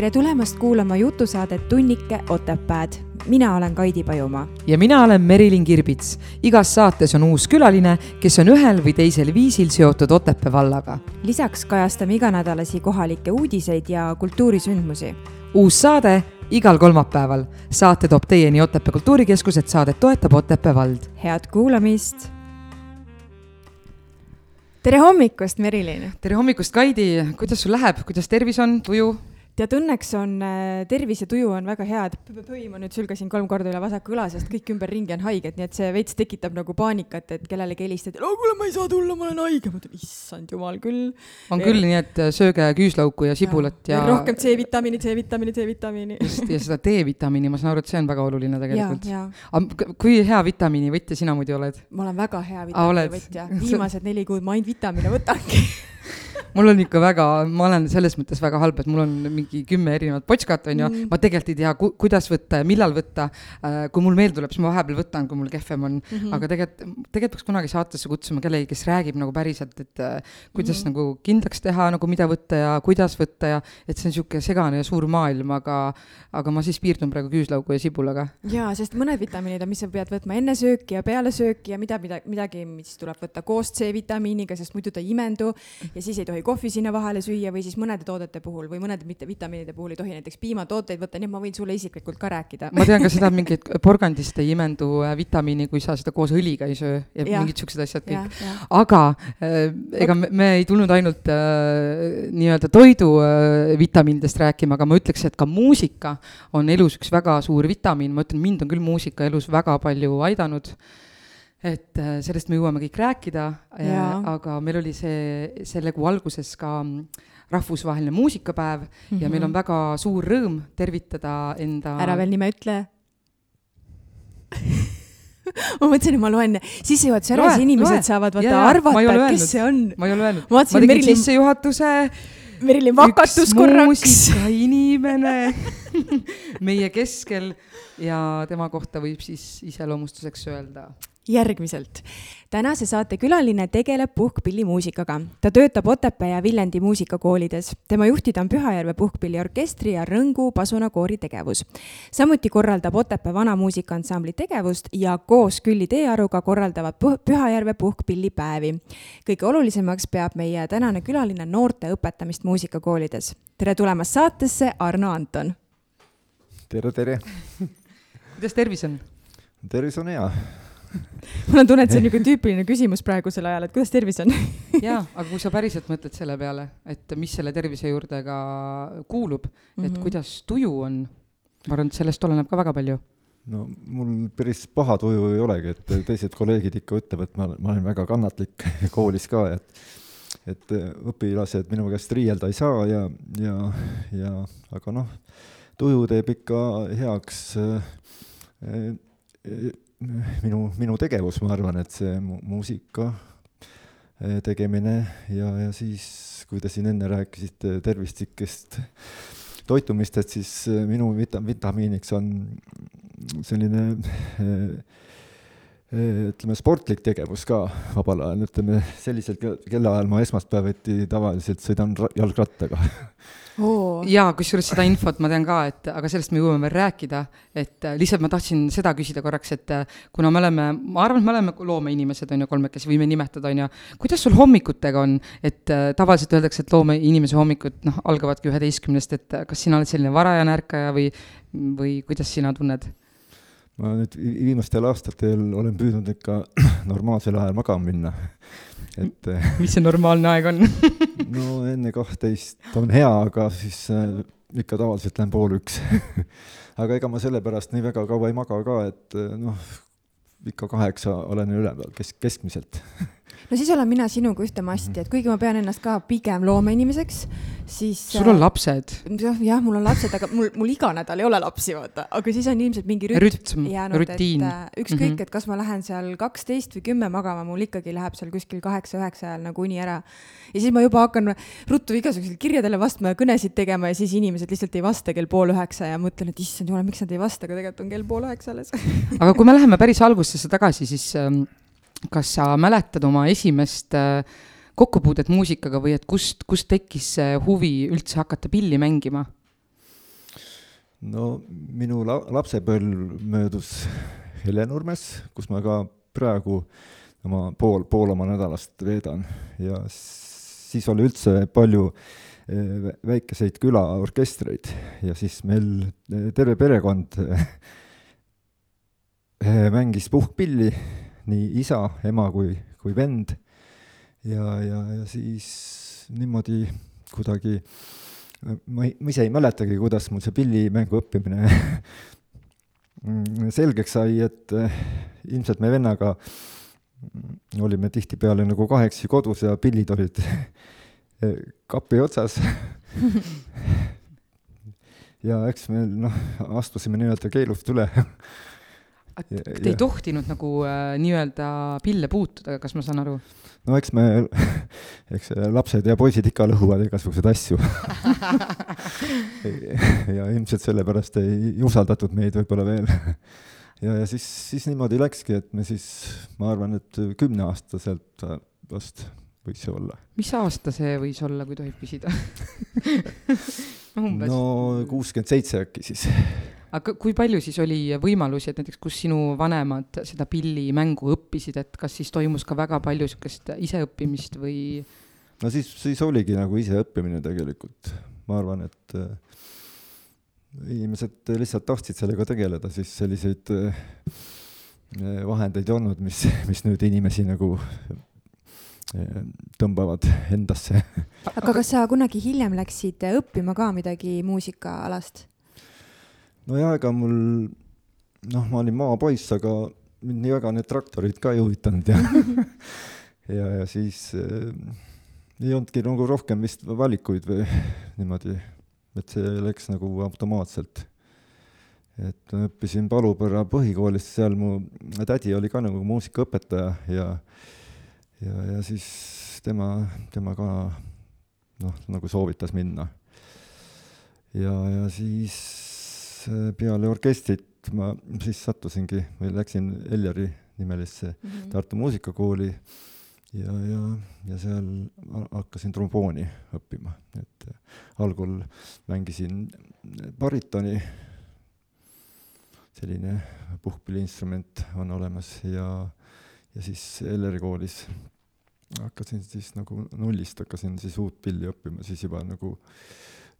tere tulemast kuulama jutusaadet Tunnike Otepääd. mina olen Kaidi Pajumaa. ja mina olen Merilin Kirbits. igas saates on uus külaline, kes on ühel või teisel viisil seotud Otepää vallaga. lisaks kajastame iganädalasi kohalikke uudiseid ja kultuurisündmusi. uus saade igal kolmapäeval. saate toob teieni Otepää Kultuurikeskus, et saadet toetab Otepää vald. head kuulamist. tere hommikust, Merilin. tere hommikust, Kaidi, kuidas sul läheb, kuidas tervis on, tuju? Tead, õnneks on äh, tervis ja tuju on väga head. põi, ma nüüd sülgasin kolm korda üle vasaku õla, sest kõik ümberringi on haiged, nii et see veits tekitab nagu paanikat, et kellelegi helistad, no kuule, ma ei saa tulla, ma olen haige. ma ütlen, issand jumal küll. on küll nii, et äh, sööge küüslauku ja sibulat ja, ja. rohkem C-vitamiini, C-vitamiini, C-vitamiini. just, ja seda D-vitamiini, ma saan aru, et see on väga oluline tegelikult. aga kui hea vitamiinivõtja sina muidu oled? ma olen väga hea vitamiinivõtja, viimased neli kuud ma ainult vitamiine võtangi mul on ikka väga, ma olen selles mõttes väga halb, et mul on mingi kümme erinevat potskat, onju mm., ma tegelikult ei tea ku,, kuidas võtta ja millal võtta. Äh, kui mul meelde tuleb, siis ma vahepeal võtan, kui mul kehvem on mm, -hmm. aga tegelikult, tegelikult peaks kunagi saatesse kutsuma kellegi, kes räägib nagu päriselt, et äh, kuidas mm -hmm. nagu kindlaks teha nagu mida võtta ja kuidas võtta ja et see on niisugune segane ja suur maailm, aga, aga ma siis piirdun praegu küüslaugu ja sibulaga. jaa, sest mõned vitamiinid on, mis sa pead võtma enne sööki ja peale sööki ja mida, mida, midagi, mis tuleb võtta koos C-vitamiiniga, sest muidu ta ei imendu ja siis ei tohi kohvi sinna vahele süüa või siis mõnede toodete puhul või mõnede mitte vitamiinide puhul ei tohi näiteks piimatooteid võtta, nii et ma võin sulle isiklikult ka rääkida. ma tean ka seda, mingit porgandist ei imendu äh, vitamiini, kui sa seda koos õliga ei söö ja, ja. mingid siuksed asjad kõik. aga äh, ega me, me ei tulnud ainult äh, nii-öelda toidu äh, vitamiinidest rääkima, aga ma ütleks, et ka muusika on elus üks väga suur vitamiin, ma ütlen, mind on küll muusika elus väga palju aidanud et äh, sellest me jõuame kõik rääkida, aga meil oli see, selle kuu alguses ka mm, rahvusvaheline muusikapäev mm -hmm. ja meil on mhm. väga suur rõõm tervitada enda. ära veel nime ütle ma mõtlesin, et ma loen sissejuhatuse ära, siis inimesed loe. saavad vaata arvata, et kes see on. ma ei ole öelnud. ma tegin Merilin... sissejuhatuse. Merilin vakatus korraks. muusikainimene meie keskel ja tema kohta võib siis iseloomustuseks öelda järgmiselt. tänase saate külaline tegeleb puhkpillimuusikaga. ta töötab Otepää ja Viljandi muusikakoolides. tema juhtida on Pühajärve puhkpilliorkestri ja Rõngu pasunakoori tegevus. samuti korraldab Otepää vanamuusikaansambli tegevust ja koos Külli Teearuga korraldavad Pühajärve puhkpillipäevi. kõige olulisemaks peab meie tänane külaline noorte õpetamist muusikakoolides. tere tulemast saatesse, Arno Anton! tere, tere! kuidas tervis on? tervis on hea mul on tunne, et see on niisugune tüüpiline küsimus praegusel ajal, et kuidas tervis on jaa, aga kui sa päriselt mõtled selle peale, et mis selle tervise juurde ka kuulub mm, -hmm. et mhm. kuidas tuju on, ma arvan, et sellest oleneb ka väga palju no mul päris paha tuju ei olegi, et teised kolleegid ikka ütlevad, et ma, ma olen väga kannatlik koolis ka, et et õpilased minu käest riielda ei saa ja, ja, ja aga noh, tuju teeb ikka heaks äh, äh, minu, minu tegevus, ma arvan, et see mu muusika eh, tegemine ja, ja siis, kui te siin enne rääkisite tervislikest toitumistest, siis eh, minu vita-, vitamiiniks on selline eh, ütleme, sportlik tegevus ka vabal ajal, ütleme sellisel kellaajal ma esmaspäeviti tavaliselt sõidan jalgrattaga oh.. jaa, kusjuures seda infot ma tean ka, et aga sellest me jõuame veel rääkida, et äh, lihtsalt ma tahtsin seda küsida korraks, et äh, kuna me oleme, ma arvan, et me oleme loomeinimesed, on ju, kolmekesi, võime nimetada, on ju, kuidas sul hommikutega on, et äh, tavaliselt öeldakse, et loomeinimese hommikud, noh, algavadki üheteistkümnest, et kas sina oled selline varajane ärkaja või, või kuidas sina tunned? Ma nüüd viimastel aastatel olen püüdnud ikka normaalsel ajal magama minna. Et mis see normaalne aeg on? No enne kahtteist on hea, aga siis äh, ikka tavaliselt lähen pool üks. Aga ega ma sellepärast nii väga kaua ei maga ka, et äh, noh, ikka kaheksa olen üleval kesk-, keskmiselt no siis olen mina sinuga ühte masti, et kuigi ma pean ennast ka pigem loomeinimeseks, siis. sul on äh, lapsed? jah, mul on lapsed, aga mul, mul iga nädal ei ole lapsi, vaata, aga siis on ilmselt mingi rütm, rütm jäänud, et äh, ükskõik mm, -hmm. et kas ma lähen seal kaksteist või kümme magama, mul ikkagi läheb seal kuskil kaheksa-üheksa ajal nagu uni ära. ja siis ma juba hakkan ruttu igasugustele kirjadele vastama ja kõnesid tegema ja siis inimesed lihtsalt ei vasta kell pool üheksa ja mõtlen, et issand jumal, miks nad ei vasta, aga tegelikult on kell pool üheksa alles aga kui me läheme päris algusesse tagasi, siis ähm, kas sa mäletad oma esimest äh, kokkupuudet muusikaga või et kust, kust tekkis see huvi üldse hakata pilli mängima? no minu la-, lapsepõlv möödus Hellenurmes, kus ma ka praegu oma pool, pool oma nädalast veedan. Ja siis oli üldse palju eh, väikeseid külaorkestreid. Ja siis meil eh, terve perekond mängis puhkpilli, nii isa, ema kui, kui vend. ja, ja, ja siis niimoodi kuidagi ma ei, ma ise ei mäletagi, kuidas mul see pillimängu õppimine selgeks sai, et eh, ilmselt me vennaga olime tihtipeale nagu kahekesi kodus ja pillid olid kapi otsas ja eks me noh, astusime nii-öelda keelust üle Te ei tohtinud nagu äh, nii-öelda pille puutuda, kas ma saan aru? no eks me, eks lapsed ja poisid ikka lõhuvad igasuguseid asju ja ilmselt sellepärast ei usaldatud meid võib-olla veel. ja, ja siis, siis niimoodi läkski, et me siis, ma arvan, et kümneaastaselt vast võis see olla. mis aasta see võis olla, kui tohib küsida no kuuskümmend seitse äkki siis aga kui palju siis oli võimalusi, et näiteks kus sinu vanemad seda pillimängu õppisid, et kas siis toimus ka väga palju niisugust iseõppimist või? no siis, siis oligi nagu iseõppimine tegelikult, ma arvan, et äh, inimesed lihtsalt tahtsid sellega tegeleda, siis selliseid äh, vahendeid ei olnud, mis, mis nüüd inimesi nagu äh, tõmbavad endasse. aga kas sa kunagi hiljem läksid õppima ka midagi muusikaalast? Nojah, ega mul noh, ma olin maapoiss, aga mind nii väga need traktorid ka ei huvitanud ja ja, ja siis äh, ei olnudki nagu rohkem vist valikuid või niimoodi, et see läks nagu automaatselt. et ma õppisin Palupõrra põhikoolis, seal mu tädi oli ka nagu muusikaõpetaja ja ja, ja siis tema, tema ka noh, nagu soovitas minna. ja, ja siis peale orkestrit ma siis sattusingi või läksin Elleri nimelisse mm -hmm. Tartu Muusikakooli ja, ja, ja seal hakkasin trombooni õppima, et äh, algul mängisin baritoni, selline puhkpilliinstrument on olemas ja, ja siis Elleri koolis hakkasin siis nagu nullist hakkasin siis uut pilli õppima, siis juba nagu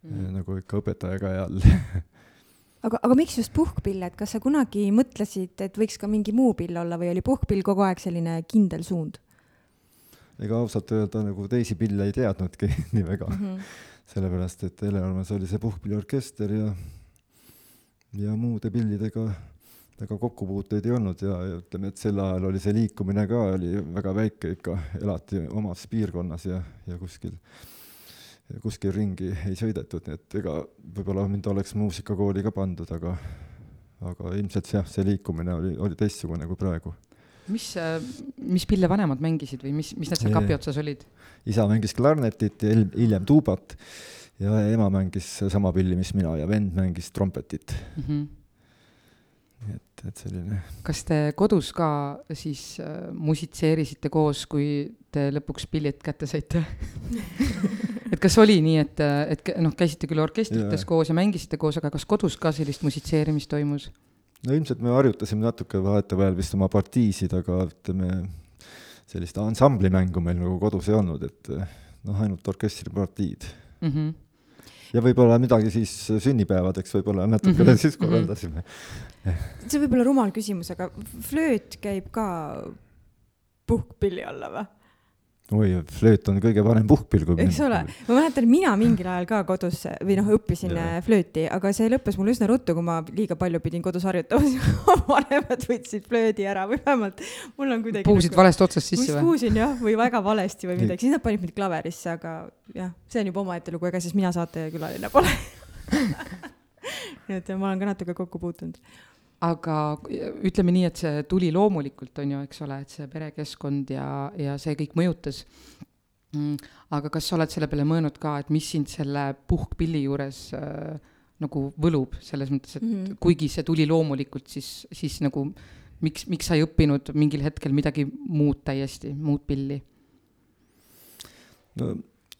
mm., nagu ikka õpetaja käe all aga, aga miks just puhkpill, et kas sa kunagi mõtlesid, et võiks ka mingi muu pill olla või oli puhkpill kogu aeg selline kindel suund? ega ausalt öelda nagu teisi pille ei teadnudki nii väga mm, -hmm. sellepärast et Helleormas oli see puhkpilliorkester ja ja muude pillidega ega kokkupuuteid ei olnud ja, ja ütleme, et sel ajal oli see liikumine ka, oli väga väike ikka, elati omas piirkonnas ja, ja kuskil kuskil ringi ei sõidetud, nii et ega võib-olla mind oleks muusikakooli ka pandud, aga aga ilmselt jah, see liikumine oli, oli teistsugune kui praegu. mis, mis pille vanemad mängisid või mis, mis need seal kapi otsas olid? isa mängis klarnetit ja hiljem tuubat ja ema mängis sama pilli, mis mina ja vend mängis trompetit mm. -hmm et, et selline. kas te kodus ka siis äh, musitseerisite koos, kui te lõpuks pillid kätte saite et kas oli nii, et, et noh, käisite küll orkestrites ja. koos ja mängisite koos, aga kas kodus ka sellist musitseerimist toimus? no ilmselt me harjutasime natuke vahetevahel vist oma partiisid, aga ütleme, sellist ansamblimängu meil nagu kodus ei olnud, et noh, ainult orkestripartiid mm. -hmm ja võib-olla midagi siis sünnipäevadeks võib-olla natukene mm -hmm. siis korraldasime. see võib olla rumal küsimus, aga flööt käib ka puhkpilli alla või? Oi, flööt on kõige parem puhkpill, kui eks ole, ma mäletan, mina mingil ajal ka kodus või noh, õppisin yeah. Äh, flööti, aga see lõppes mul üsna ruttu, kui ma liiga palju pidin kodus harjutama, siis vanemad võtsid flöödi ära või vähemalt mul on kuidagi puusid nagu, valest otsast sisse või? puusin jah, või väga valesti või midagi, siis nad panid mind klaverisse, aga jah, see on juba omaette lugu, ega siis mina saatekülaline pole. Nii et ma olen ka natuke kokku puutunud aga ütleme nii, et see tuli loomulikult, on ju, eks ole, et see perekeskkond ja, ja see kõik mõjutas mm,. aga kas sa oled selle peale mõelnud ka, et mis sind selle puhkpilli juures äh, nagu võlub, selles mõttes, et mm -hmm. kuigi see tuli loomulikult, siis, siis nagu miks, miks sa ei õppinud mingil hetkel midagi muud täiesti, muud pilli? no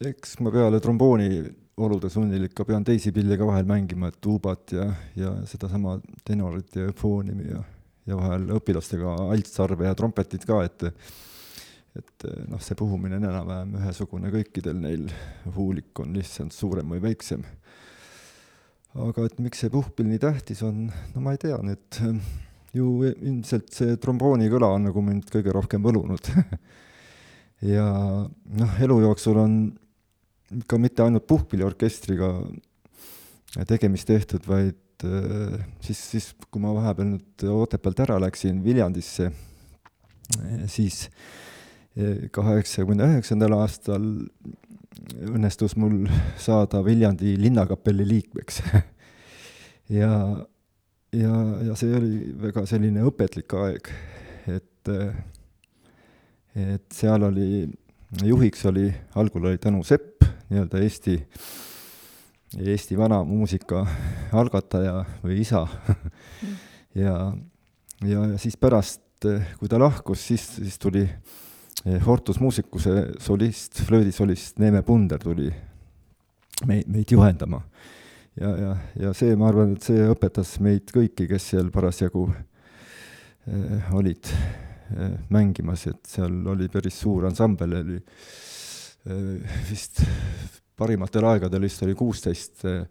eks ma peale trombooni olude sunnil ikka pean teisi pille ka vahel mängima, et tuubat ja, ja sedasama tenorit ja foonimi ja, ja vahel õpilastega altsarve ja trompetit ka, et et noh, see puhumine on enam-vähem ühesugune kõikidel neil, huulik on lihtsalt suurem või väiksem. aga et miks see puhkpill nii tähtis on, no ma ei tea nüüd, ju ilmselt see trombooni kõla on nagu mind kõige rohkem võlunud ja noh, elu jooksul on ka mitte ainult puhkpilliorkestriga tegemist tehtud, vaid äh, siis, siis kui ma vahepeal nüüd Otepäält ära läksin Viljandisse, äh, siis äh, kaheksakümne üheksandal aastal õnnestus mul saada Viljandi linnakapelli liikmeks. Ja, ja, ja see oli väga selline õpetlik aeg, et, et seal oli, juhiks oli, algul oli Tõnu Sepp, nii-öelda Eesti, Eesti vana muusika algataja või isa ja, ja, ja siis pärast, kui ta lahkus, siis, siis tuli Hortus Musicuse solist, flöödisolist Neeme Punder tuli meid, meid juhendama. ja, ja, ja see, ma arvan, et see õpetas meid kõiki, kes seal parasjagu eh, olid eh, mängimas, et seal oli päris suur ansambel, oli eh, vist parimatel aegadel vist oli kuusteist äh,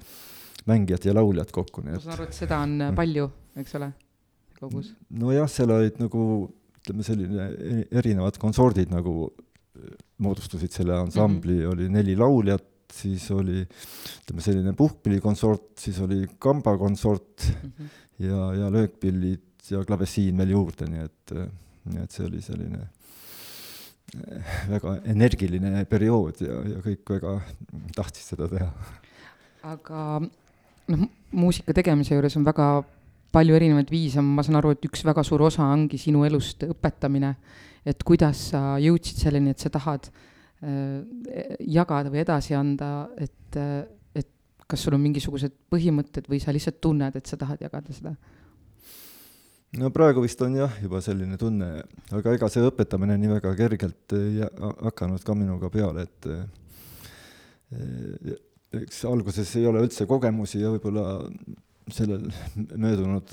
mängijat ja lauljat kokku, nii et ma saan aru, et seda on äh, palju, eks ole, kogus? nojah, seal olid nagu ütleme, selline e-, erinevad konsordid nagu moodustasid selle ansambli mm, -hmm. oli neli lauljat, siis oli ütleme, selline puhkpillikonsort, siis oli kambakonsort mm -hmm. ja, ja löökpillid ja klavessiin veel juurde, nii et, nii et see oli selline väga energiline periood ja, ja kõik väga tahtsid seda teha. aga noh, muusika tegemise juures on väga palju erinevaid viise, ma saan aru, et üks väga suur osa ongi sinu elust õpetamine. et kuidas sa jõudsid selleni, et sa tahad äh, jagada või edasi anda, et äh,, et kas sul on mingisugused põhimõtted või sa lihtsalt tunned, et sa tahad jagada seda? No praegu vist on jah, juba selline tunne, aga ega see õpetamine nii väga kergelt ei hakanud ka minuga peale, et eh, eks alguses ei ole üldse kogemusi ja võib-olla sellel möödunud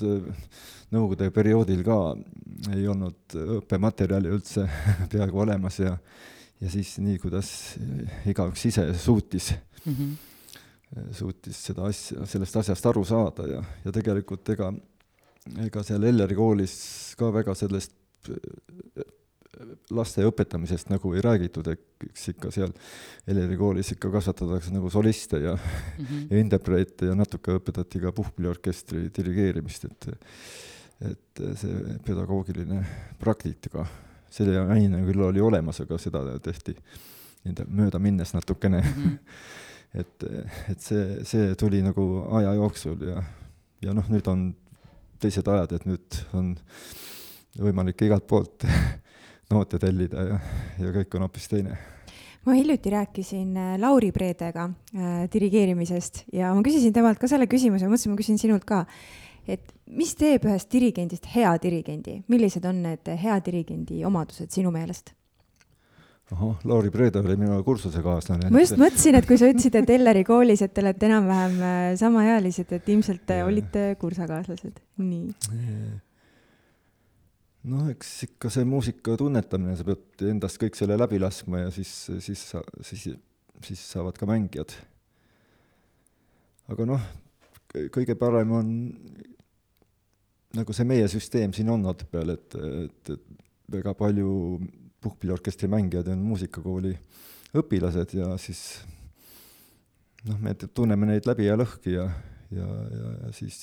nõukogude perioodil ka ei olnud õppematerjali üldse peaaegu olemas ja ja siis nii, kuidas igaüks ise suutis mm, -hmm. suutis seda asja, sellest asjast aru saada ja, ja tegelikult ega ega seal Elleri koolis ka väga sellest laste õpetamisest nagu ei räägitud, eks ikka seal Elleri koolis ikka kasvatatakse nagu soliste ja mm, -hmm. ja interpreete ja natuke õpetati ka puhkpilliorkestri dirigeerimist, et et see pedagoogiline praktika, selle aine küll oli olemas, aga seda tehti nii-öelda mööda minnes natukene mm. -hmm. et, et see, see tuli nagu aja jooksul ja, ja noh, nüüd on teised ajad, et nüüd on võimalik igalt poolt noote tellida ja, ja kõik on hoopis teine ma hiljuti rääkisin äh, Lauri Preedega äh, dirigeerimisest ja ma küsisin temalt ka selle küsimuse, mõtlesin, ma küsin sinult ka, et mis teeb ühest dirigendist hea dirigendi, millised on need hea dirigendi omadused sinu meelest? Ahah, Lauri Preede oli minu kursusekaaslane. ma just mõtlesin, et kui sa ütlesid, et Elleri koolis, et te olete enam-vähem äh, samaealised, et ilmselt ja. olite kursakaaslased, nii. noh, eks ikka see muusika tunnetamine, sa pead endast kõik selle läbi laskma ja siis, siis siis, siis saavad ka mängijad. aga noh, kõige parem on nagu see meie süsteem siin on Otepääl, et, et, et väga palju puhkpilliorkestri mängijad on muusikakooli õpilased ja siis noh, me tunneme neid läbi ja lõhki ja, ja, ja, ja siis,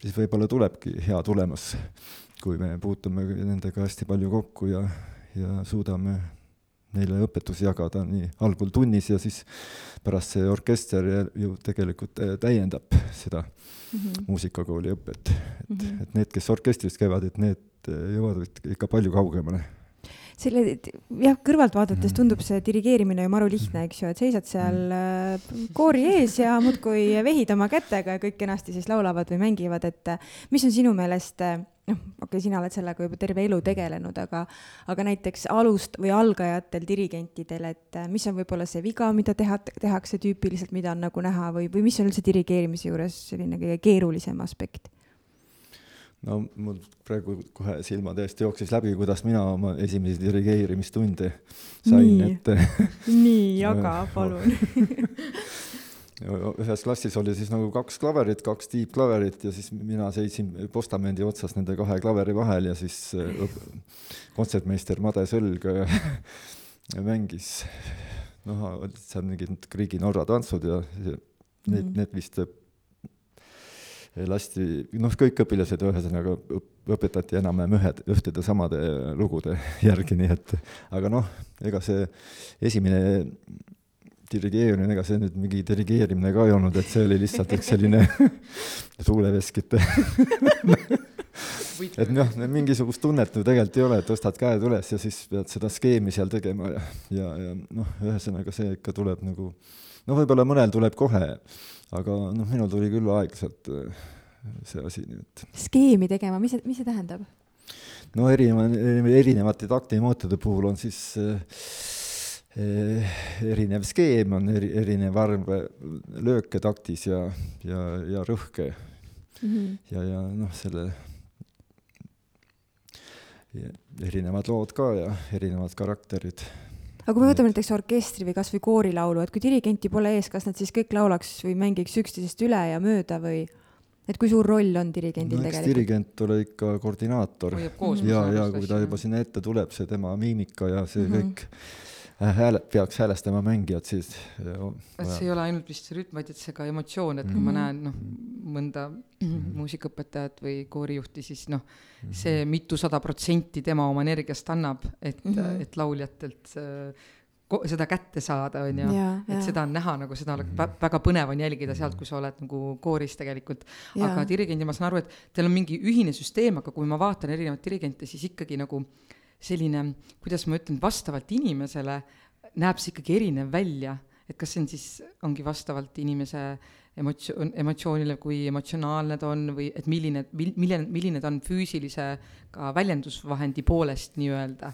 siis võib-olla tulebki hea tulemus, kui me puutume nendega hästi palju kokku ja, ja suudame neile õpetusi jagada nii algul tunnis ja siis pärast see orkester ju tegelikult täiendab seda mm -hmm. muusikakooli õpet. et mm, -hmm. et need, kes orkestris käivad, et need jõuavad ikka palju kaugemale selle, jah, kõrvalt vaadates mhm. tundub see dirigeerimine ju maru lihtne, eks ju, et seisad seal mhm. äh, koori ees ja muudkui vehid oma kätega ja kõik kenasti siis laulavad või mängivad, et äh, mis on sinu meelest äh, noh, okei okay,, sina oled sellega juba terve elu tegelenud, aga, aga näiteks alust- või algajatel dirigentidel, et äh, mis on võib-olla see viga, mida teha, tehakse tüüpiliselt, mida on nagu näha või, või mis on üldse dirigeerimise juures selline kõige keerulisem aspekt? no mul praegu kohe silmade eest jooksis läbi, kuidas mina oma esimesi dirigeerimistunde sain, et nii, jaga palun ühes klassis oli siis nagu kaks klaverit, kaks tiibklaverit ja siis mina seisin postamendi otsas nende kahe klaveri vahel ja siis äh, kontsertmeister Made Sõlg äh, mängis noh, seal mingid Griegi Norra tantsud ja, need mm., need vist äh, lasti, noh, kõik õpilased ühesõnaga õpetati enam-vähem ühed, ühtede samade lugude järgi, nii et aga noh, ega see esimene dirigeerimine, ega see nüüd mingi dirigeerimine ka ei olnud, et see oli lihtsalt üks selline tuuleveskite et noh, mingisugust tunnet ju tegelikult ei ole, et tõstad käed üles ja siis pead seda skeemi seal tegema ja, ja, ja noh, ühesõnaga see ikka tuleb nagu, noh, võib-olla mõnel tuleb kohe, aga noh, minul tuli küll aeglaselt äh, see asi nii, et. skeemi tegema, mis see, mis see tähendab? no erineva, erinevate taktimõõtude puhul on siis äh, erinev skeem on eri, erinev arv lööke taktis ja, ja, ja rõhke mm. -hmm. ja, ja noh, selle ja erinevad lood ka ja erinevad karakterid. aga kui me võtame näiteks orkestri või kasvõi koorilaulu, et kui dirigenti pole ees, kas nad siis kõik laulaks või mängiks üksteisest üle ja mööda või? et kui suur roll on dirigendil no, tegelikult? dirigent ole ikka koordinaator. ja, ja kui ta juba sinna ette tuleb, see tema miimika ja see mm -hmm. kõik hääle, peaks häälestama mängijad, siis et see ei ole ainult vist see rütm, vaid et see ka emotsioon, et kui mm -hmm. ma mhm. näen noh, mõnda mm -hmm. muusikaõpetajat või koorijuhti, siis noh, mhm. see mitusada protsenti tema oma energiast annab, et mm, -hmm. et lauljatelt seda kätte saada, on ju, et seda on näha nagu seda mm -hmm. väga põnev on jälgida sealt, kui sa oled nagu kooris tegelikult. aga dirigendi ma saan aru, et teil on mingi ühine süsteem, aga kui ma vaatan erinevaid dirigente, siis ikkagi nagu äh, selline, kuidas ma ütlen, vastavalt inimesele näeb see ikkagi erinev välja, et kas see on siis, ongi vastavalt inimese emotsioon, emotsioonile, kui emotsionaalne ta on või et milline, milline, milline ta on füüsilise ka väljendusvahendi poolest nii-öelda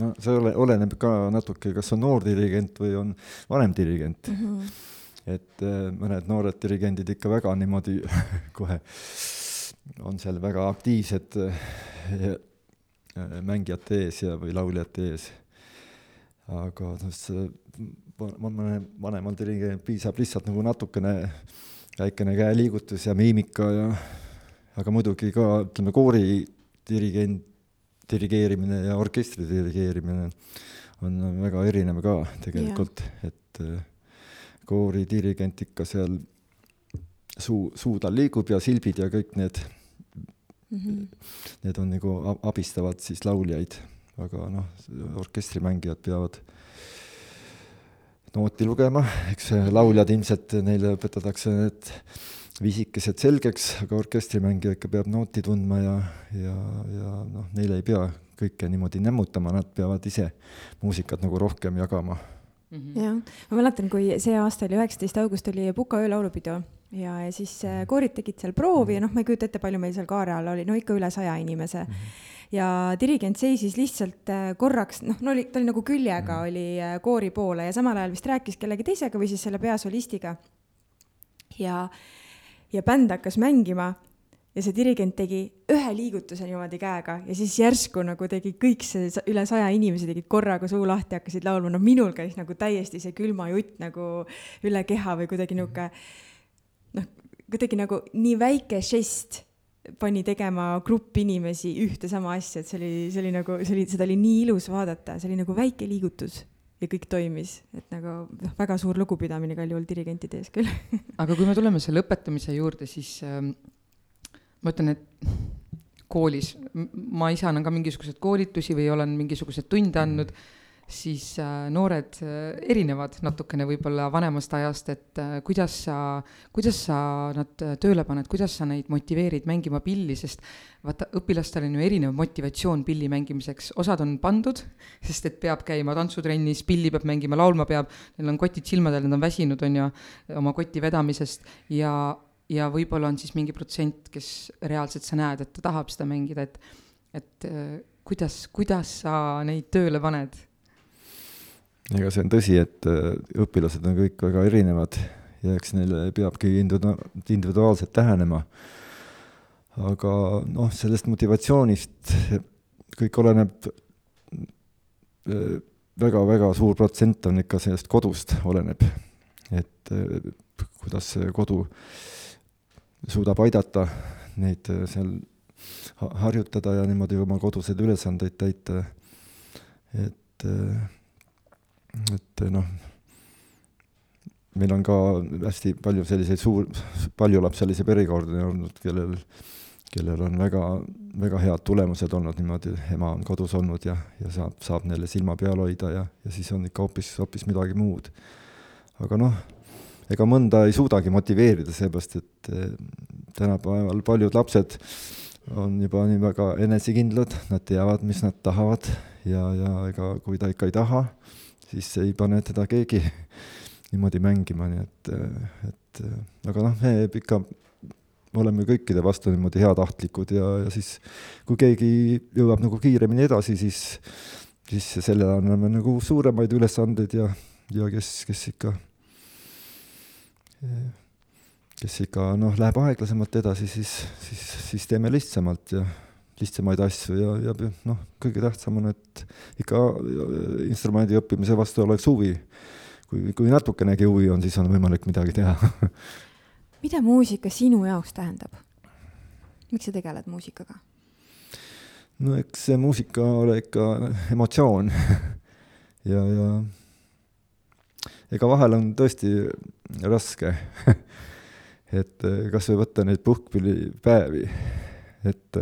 no see ole, oleneb ka natuke, kas on noor dirigent või on vanem dirigent mm. -hmm. et äh, mõned noored dirigendid ikka väga niimoodi kohe on seal väga aktiivsed äh, mängijate ees ja, või lauljate ees. aga noh, vanemal dirigendil piisab lihtsalt nagu natukene väikene käeliigutus ja miimika ja aga muidugi ka ütleme, koori dirigent, dirigeerimine ja orkestri dirigeerimine on väga erinev ka tegelikult, et äh, koori dirigent ikka seal suu, suu tal liigub ja silbid ja kõik need mm. -hmm. Need on nagu abistavad siis lauljaid, aga noh, orkestrimängijad peavad nooti lugema, eks lauljad ilmselt, neile õpetatakse need viisikesed selgeks, aga orkestrimängija ikka peab nooti tundma ja, ja, ja noh, neile ei pea kõike niimoodi nämmutama, nad peavad ise muusikat nagu rohkem jagama mm. -hmm. jah, ma mäletan, kui see aasta oli üheksateist august oli Puka öölaulupidu ja, ja siis äh, koorid tegid seal proovi ja noh, ma ei kujuta ette, palju meil seal kaare all oli, no ikka üle saja inimese mm. -hmm ja dirigent seisis lihtsalt äh, korraks, noh, no oli, ta oli nagu küljega -hmm. oli äh, koori poole ja samal ajal vist rääkis kellegi teisega või siis selle peasolistiga. ja, ja bänd hakkas mängima ja see dirigent tegi ühe liigutuse niimoodi käega ja siis järsku nagu tegi kõik see üle saja inimese tegid korraga suu lahti, hakkasid laulma, no minul käis nagu täiesti see külmajutt nagu üle keha või kuidagi niisugune mm -hmm kuidagi nagu nii väike žest pani tegema grupp inimesi ühte sama asja, et see oli, see oli nagu, see oli, seda oli nii ilus vaadata, see oli nagu väike liigutus ja kõik toimis, et nagu noh, väga suur lugupidamine igal juhul dirigentide ees küll. Aga kui me tuleme selle õpetamise juurde, siis ähm, ma ütlen, et koolis, ma ise annan ka mingisuguseid koolitusi või olen mingisuguseid tunde andnud mm siis äh, noored äh, erinevad natukene võib-olla vanemast ajast, et äh, kuidas sa, kuidas sa nad tööle paned, kuidas sa neid motiveerid mängima pilli, sest vaata, õpilastel on ju erinev motivatsioon pilli mängimiseks, osad on pandud, sest et peab käima tantsutrennis, pilli peab mängima, laulma peab, neil on kotid silmadel, nad on väsinud, on ju, oma koti vedamisest. Ja ja võib-olla on siis mingi protsent, kes reaalselt sa näed, et ta tahab seda mängida, et, et kuidas, kuidas sa neid tööle paned? Ega see on tõsi, et äh, õpilased on kõik väga erinevad ja eks neile peabki individuaalselt lähenema. aga noh, sellest motivatsioonist kõik oleneb väga-väga suur protsent on ikka sellest kodust oleneb, et kuidas see kodu suudab aidata neid seal harjutada ja niimoodi oma koduseid ülesandeid täita. et, et noh, meil on ka hästi palju selliseid suur, paljulapselisi perekordi olnud, kellel, kellel on väga, väga head tulemused olnud niimoodi, ema on kodus olnud ja, ja saab, saab neile silma peal hoida ja, ja siis on ikka hoopis, hoopis midagi muud. aga noh, ega mõnda ei suudagi motiveerida, seepärast et tänapäeval paljud lapsed on juba nii väga enesekindlad, nad teavad, mis nad tahavad ja, ja ega kui ta ikka ei taha, siis ei pane teda keegi niimoodi mängima, nii et, et aga noh, me ikka oleme kõikide vastu niimoodi heatahtlikud ja, ja siis kui keegi jõuab nagu kiiremini edasi, siis, siis sellele anname nagu suuremaid ülesandeid ja, ja kes, kes ikka kes ikka noh, läheb aeglasemalt edasi, siis, siis, siis teeme lihtsamalt ja lihtsamaid asju ja, ja noh, kõige tähtsam on, et ikka instrumendi õppimise vastu oleks huvi. kui, kui natukenegi huvi on, siis on võimalik midagi teha mida muusika sinu jaoks tähendab? miks sa tegeled muusikaga? no eks see muusika ole ikka emotsioon ja, ja ega vahel on tõesti raske et kas või võtta neid puhkpillipäevi, et,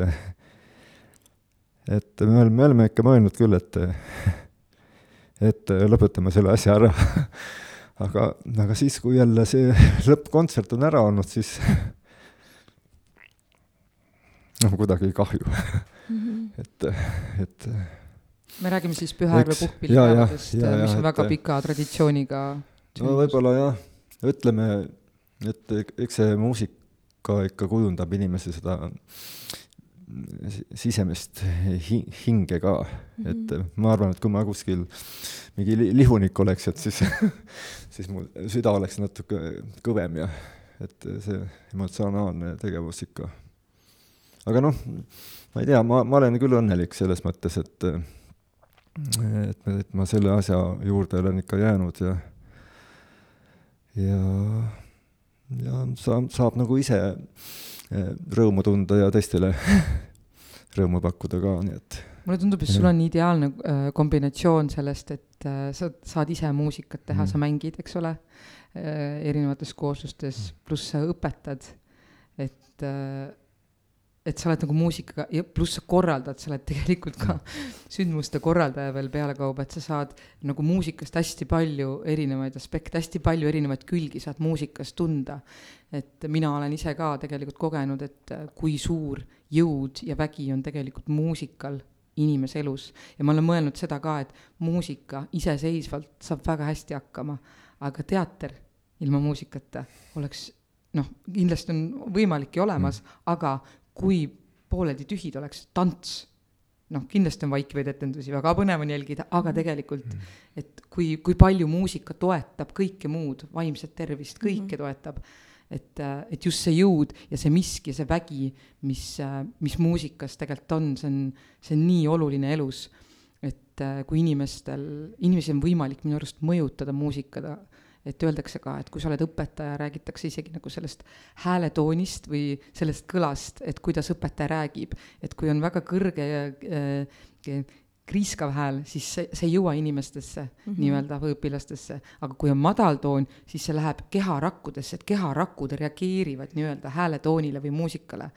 et me oleme, me oleme ikka mõelnud küll, et, et lõpetame selle asja ära aga, aga siis, kui jälle see lõppkontsert on ära olnud, siis noh, kuidagi kahju mm. -hmm. et, et me räägime siis Pühajärve puhkpillipäevadest, mis on väga et, pika traditsiooniga. no võib-olla jah, ütleme et eks see muusika ikka kujundab inimese seda sisemist hi hinge ka mm, -hmm. et ma arvan, et kui ma kuskil mingi lihunik oleks, et siis siis mu süda oleks natuke kõvem ja et see emotsionaalne tegevus ikka. aga noh, ma ei tea, ma, ma olen küll õnnelik selles mõttes, et et, et ma selle asja juurde olen ikka jäänud ja ja ja saab, saab nagu ise rõõmu tunda ja teistele rõõmu pakkuda ka, nii et. mulle tundub, et sul on ideaalne äh, kombinatsioon sellest, et äh, sa saad ise muusikat teha mm., sa mängid, eks ole äh,, erinevates kooslustes, mm. pluss sa õpetad, et äh, et sa oled nagu muusikaga ja pluss sa korraldad, sa oled tegelikult ka sündmuste korraldaja veel pealekauba, et sa saad nagu muusikast hästi palju erinevaid aspekte, hästi palju erinevaid külgi saad muusikas tunda. et mina olen ise ka tegelikult kogenud, et kui suur jõud ja vägi on tegelikult muusikal inimese elus ja ma olen mõelnud seda ka, et muusika iseseisvalt saab väga hästi hakkama, aga teater ilma muusikata oleks noh, kindlasti on võimalik ja olemas mm., aga kui pooleldi tühid oleks tants, noh, kindlasti on vaikivaid etendusi, väga põnev on jälgida, aga tegelikult, mm. et kui, kui palju muusika toetab kõike muud, vaimset tervist, kõike mm -hmm. toetab, et, et just see jõud ja see miski, see vägi, mis, mis muusikas tegelikult on, see on, see on nii oluline elus, et kui inimestel, inimesi on võimalik minu arust mõjutada muusikaga et öeldakse ka, et kui sa oled õpetaja, räägitakse isegi nagu sellest hääletoonist või sellest kõlast, et kuidas õpetaja räägib, et kui on väga kõrge äh, kriiskav hääl, siis see, see ei jõua inimestesse mm -hmm. nii-öelda või õpilastesse, aga kui on madal toon, siis see läheb keharakkudesse, et keharakud reageerivad nii-öelda hääletoonile või muusikale.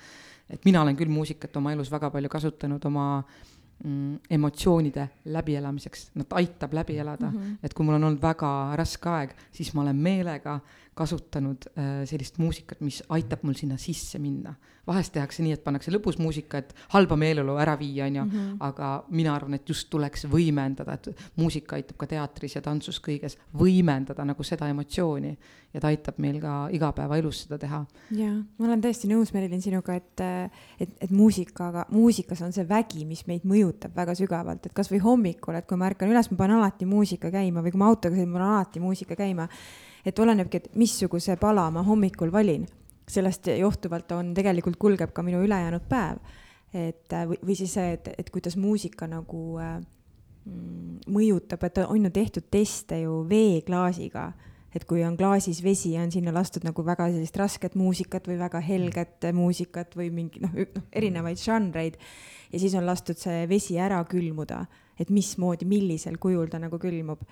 et mina olen küll muusikat oma elus väga palju kasutanud oma äh, mm, emotsioonide läbielamiseks, nad aitab läbi elada mm, -hmm. et kui mul on olnud väga raske aeg, siis ma olen meelega kasutanud äh, sellist muusikat, mis aitab mul sinna sisse minna. vahest tehakse nii, et pannakse lõbus muusika, et halba meeleolu ära viia, on ju, mhm. aga mina arvan, et just tuleks võimendada, et muusika aitab ka teatris ja tantsus kõiges võimendada nagu seda emotsiooni ja ta aitab meil ka igapäevaelus seda teha. jaa, ma olen täiesti nõus, Merilin, sinuga, et, et, et muusikaga, muusikas on see vägi, mis meid mõjutab väga sügavalt, et kasvõi hommikul, et kui ma ärkan üles, ma panen alati muusika käima või kui ma autoga sõidan, ma panen alati muusika käima et olenebki, et missuguse pala ma hommikul valin. sellest johtuvalt on, tegelikult kulgeb ka minu ülejäänud päev. et või, või siis see, et, et kuidas muusika nagu äh, mõjutab, et on ju tehtud teste ju veeklaasiga et kui on klaasis vesi ja on sinna lastud nagu väga sellist rasket muusikat või väga helget muusikat või mingi noh, noh erinevaid žanreid ja siis on lastud see vesi ära külmuda, et mismoodi, millisel kujul ta nagu külmub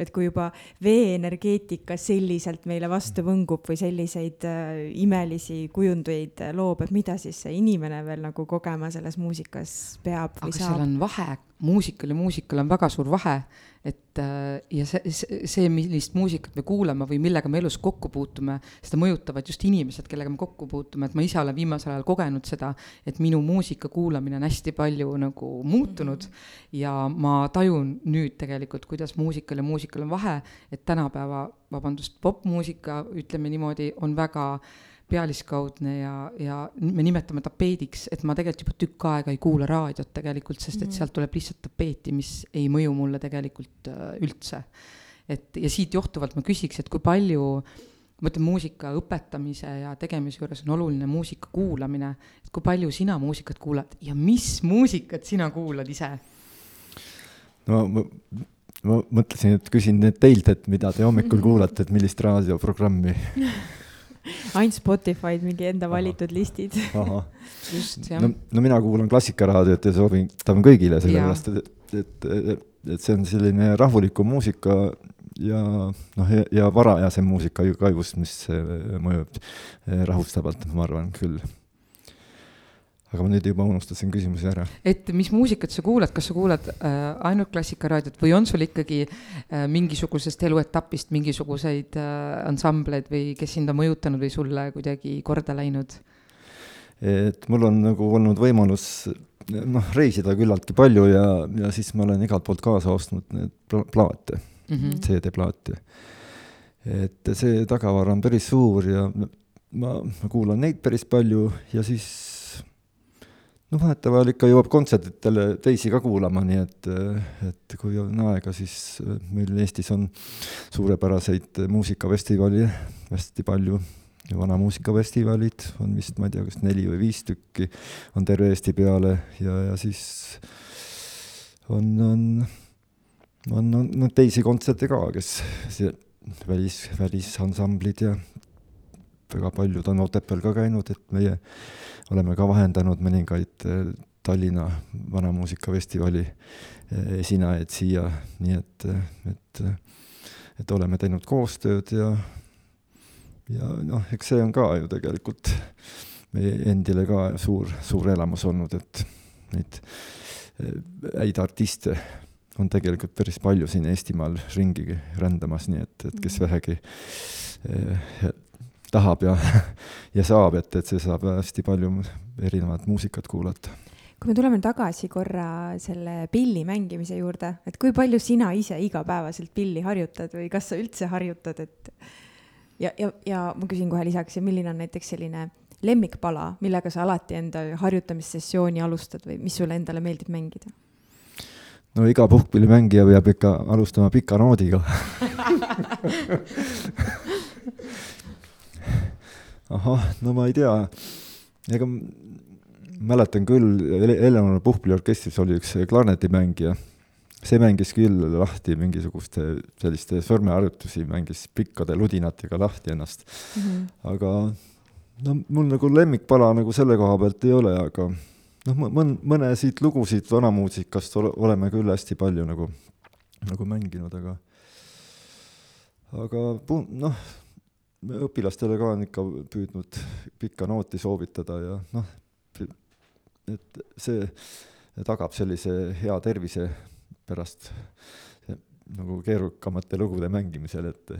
et kui juba veeenergeetika selliselt meile vastu võngub või selliseid äh, imelisi kujundeid äh, loob, et mida siis see inimene veel nagu kogema selles muusikas peab või aga saab? seal on vahe, muusikal ja muusikal on väga suur vahe, et äh, ja see, see, millist muusikat me kuulame või millega me elus kokku puutume, seda mõjutavad just inimesed, kellega me kokku puutume, et ma ise olen viimasel ajal kogenud seda, et minu muusika kuulamine on hästi palju nagu muutunud. Mm -hmm. ja ma tajun nüüd tegelikult, kuidas muusikal ja muusikal on vahe, et tänapäeva, vabandust, popmuusika, ütleme niimoodi, on väga äh, pealiskaudne ja, ja me nimetame tapeediks, et ma tegelikult juba tükk aega ei kuula raadiot tegelikult, sest et mhm. sealt tuleb lihtsalt tapeeti, mis ei mõju mulle tegelikult äh, üldse. et ja siit johtuvalt ma küsiks, et kui palju ma ütlen, muusika õpetamise ja tegemise juures on oluline muusika kuulamine, et kui palju sina muusikat kuulad ja mis muusikat sina kuulad ise? no ma, ma mõtlesin, et küsin teilt, et mida te hommikul kuulate, et millist raadioprogrammi ainult Spotify'd, mingi enda valitud listid. just, jah. no, no mina kuulan Klassikaraadiot ja soovitan kõigile, sellepärast et, et, et, et see on selline rahulikum muusika ja noh, ja, ja varajasem muusika ju kaivust, mis mõjub rahustavalt, ma arvan küll aga ma nüüd juba unustasin küsimuse ära. et mis muusikat sa kuulad, kas sa kuulad äh, ainult Klassikaraadiot või on sul ikkagi äh, mingisugusest eluetapist mingisuguseid äh, ansambleid või kes sind on mõjutanud või sulle kuidagi korda läinud? et mul on nagu olnud võimalus noh, reisida küllaltki palju ja, ja siis ma olen igalt poolt kaasa ostnud need pla plaate mm, -hmm. CD-plaate. et see tagavara on päris suur ja ma, ma kuulan neid päris palju ja siis noh, vahetevahel ikka jõuab kontsertidele teisi ka kuulama, nii et, et kui on aega, siis meil Eestis on suurepäraseid muusikafestivali hästi palju. vana muusikafestivalid on vist, ma ei tea, kas neli või viis tükki on terve Eesti peale ja, ja siis on, on, on, on, on teisi kontserte ka, kes see välis, välisansamblid ja väga paljud on Otepääl ka käinud, et meie oleme ka vahendanud mõningaid eh, Tallinna Vanamuusikafestivali eh, esinejaid siia, nii et, et, et oleme teinud koostööd ja, ja noh, eks see on ka ju tegelikult meie endile ka suur, suur elamus olnud, et neid eh, häid artiste on tegelikult päris palju siin Eestimaal ringi rändamas, nii et, et kes mhm. vähegi tahab ja, ja saab, et, et see saab hästi palju erinevat muusikat kuulata. kui me tuleme tagasi korra selle pilli mängimise juurde, et kui palju sina ise igapäevaselt pilli harjutad või kas sa üldse harjutad, et ja, ja, ja ma küsin kohe lisaks, milline on näiteks selline lemmikpala, millega sa alati enda harjutamissessiooni alustad või mis sulle endale meeldib mängida? no iga puhkpillimängija peab ikka alustama pika noodiga ahah, no ma ei tea, ega mäletan küll, Eleonora puhkpilliorkestris oli üks klarnetimängija, see mängis küll lahti mingisuguste selliste sõrmeharjutusi, mängis pikkade ludinatega lahti ennast mm. -hmm. aga no mul nagu lemmikpala nagu selle koha pealt ei ole, aga noh, mõn-, mõnesid lugusid vanamuusikast ole, oleme küll hästi palju nagu, nagu mänginud, aga aga noh, õpilastele ka on ikka püüdnud pikka nooti soovitada ja noh, et see tagab sellise hea tervise pärast nagu keerukamate lugude mängimisel, et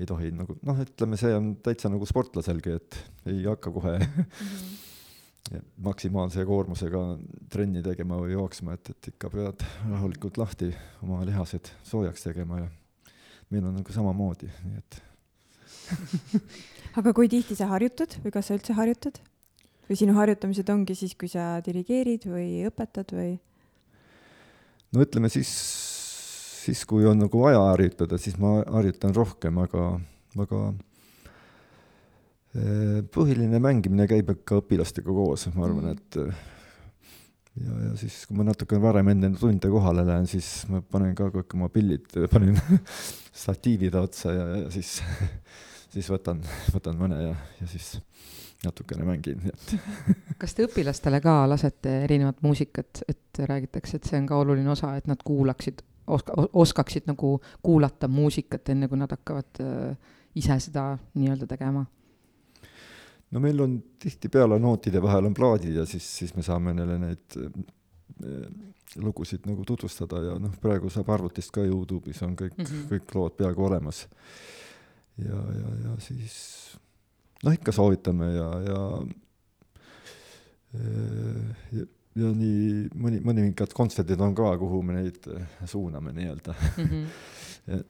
ei tohi nagu noh, ütleme, see on täitsa nagu sportlaselgi, et ei hakka kohe mm -hmm. maksimaalse koormusega trenni tegema või jooksma, et, et ikka pead rahulikult lahti oma lihased soojaks tegema ja meil on nagu samamoodi, nii et aga kui tihti sa harjutad või kas sa üldse harjutad? või sinu harjutamised ongi siis, kui sa dirigeerid või õpetad või? no ütleme siis, siis kui on nagu vaja harjutada, siis ma harjutan rohkem, aga, aga eh, põhiline mängimine käib ikka õpilastega koos, ma arvan, mm. et ja, ja siis, kui ma natuke varem enne tunde kohale lähen, siis ma panen ka kõik oma pillid, panen statiivide otsa ja, ja siis, siis võtan, võtan mõne ja, ja siis natukene mängin, nii et kas te õpilastele ka lasete erinevat muusikat, et räägitakse, et see on ka oluline osa, et nad kuulaksid, oska-, oskaksid nagu kuulata muusikat, enne kui nad hakkavad äh, ise seda nii-öelda tegema? no meil on tihtipeale nootide vahel on plaadid ja siis, siis me saame neile neid äh, lugusid nagu tutvustada ja noh, praegu saab arvutist ka Youtube'is on kõik mm, -hmm. kõik lood peaaegu olemas. Ja, ja, ja siis noh, ikka soovitame ja, ja ja, ja nii mõni, mõningad kontserdid on ka, kuhu me neid suuname nii-öelda mm. -hmm. jah.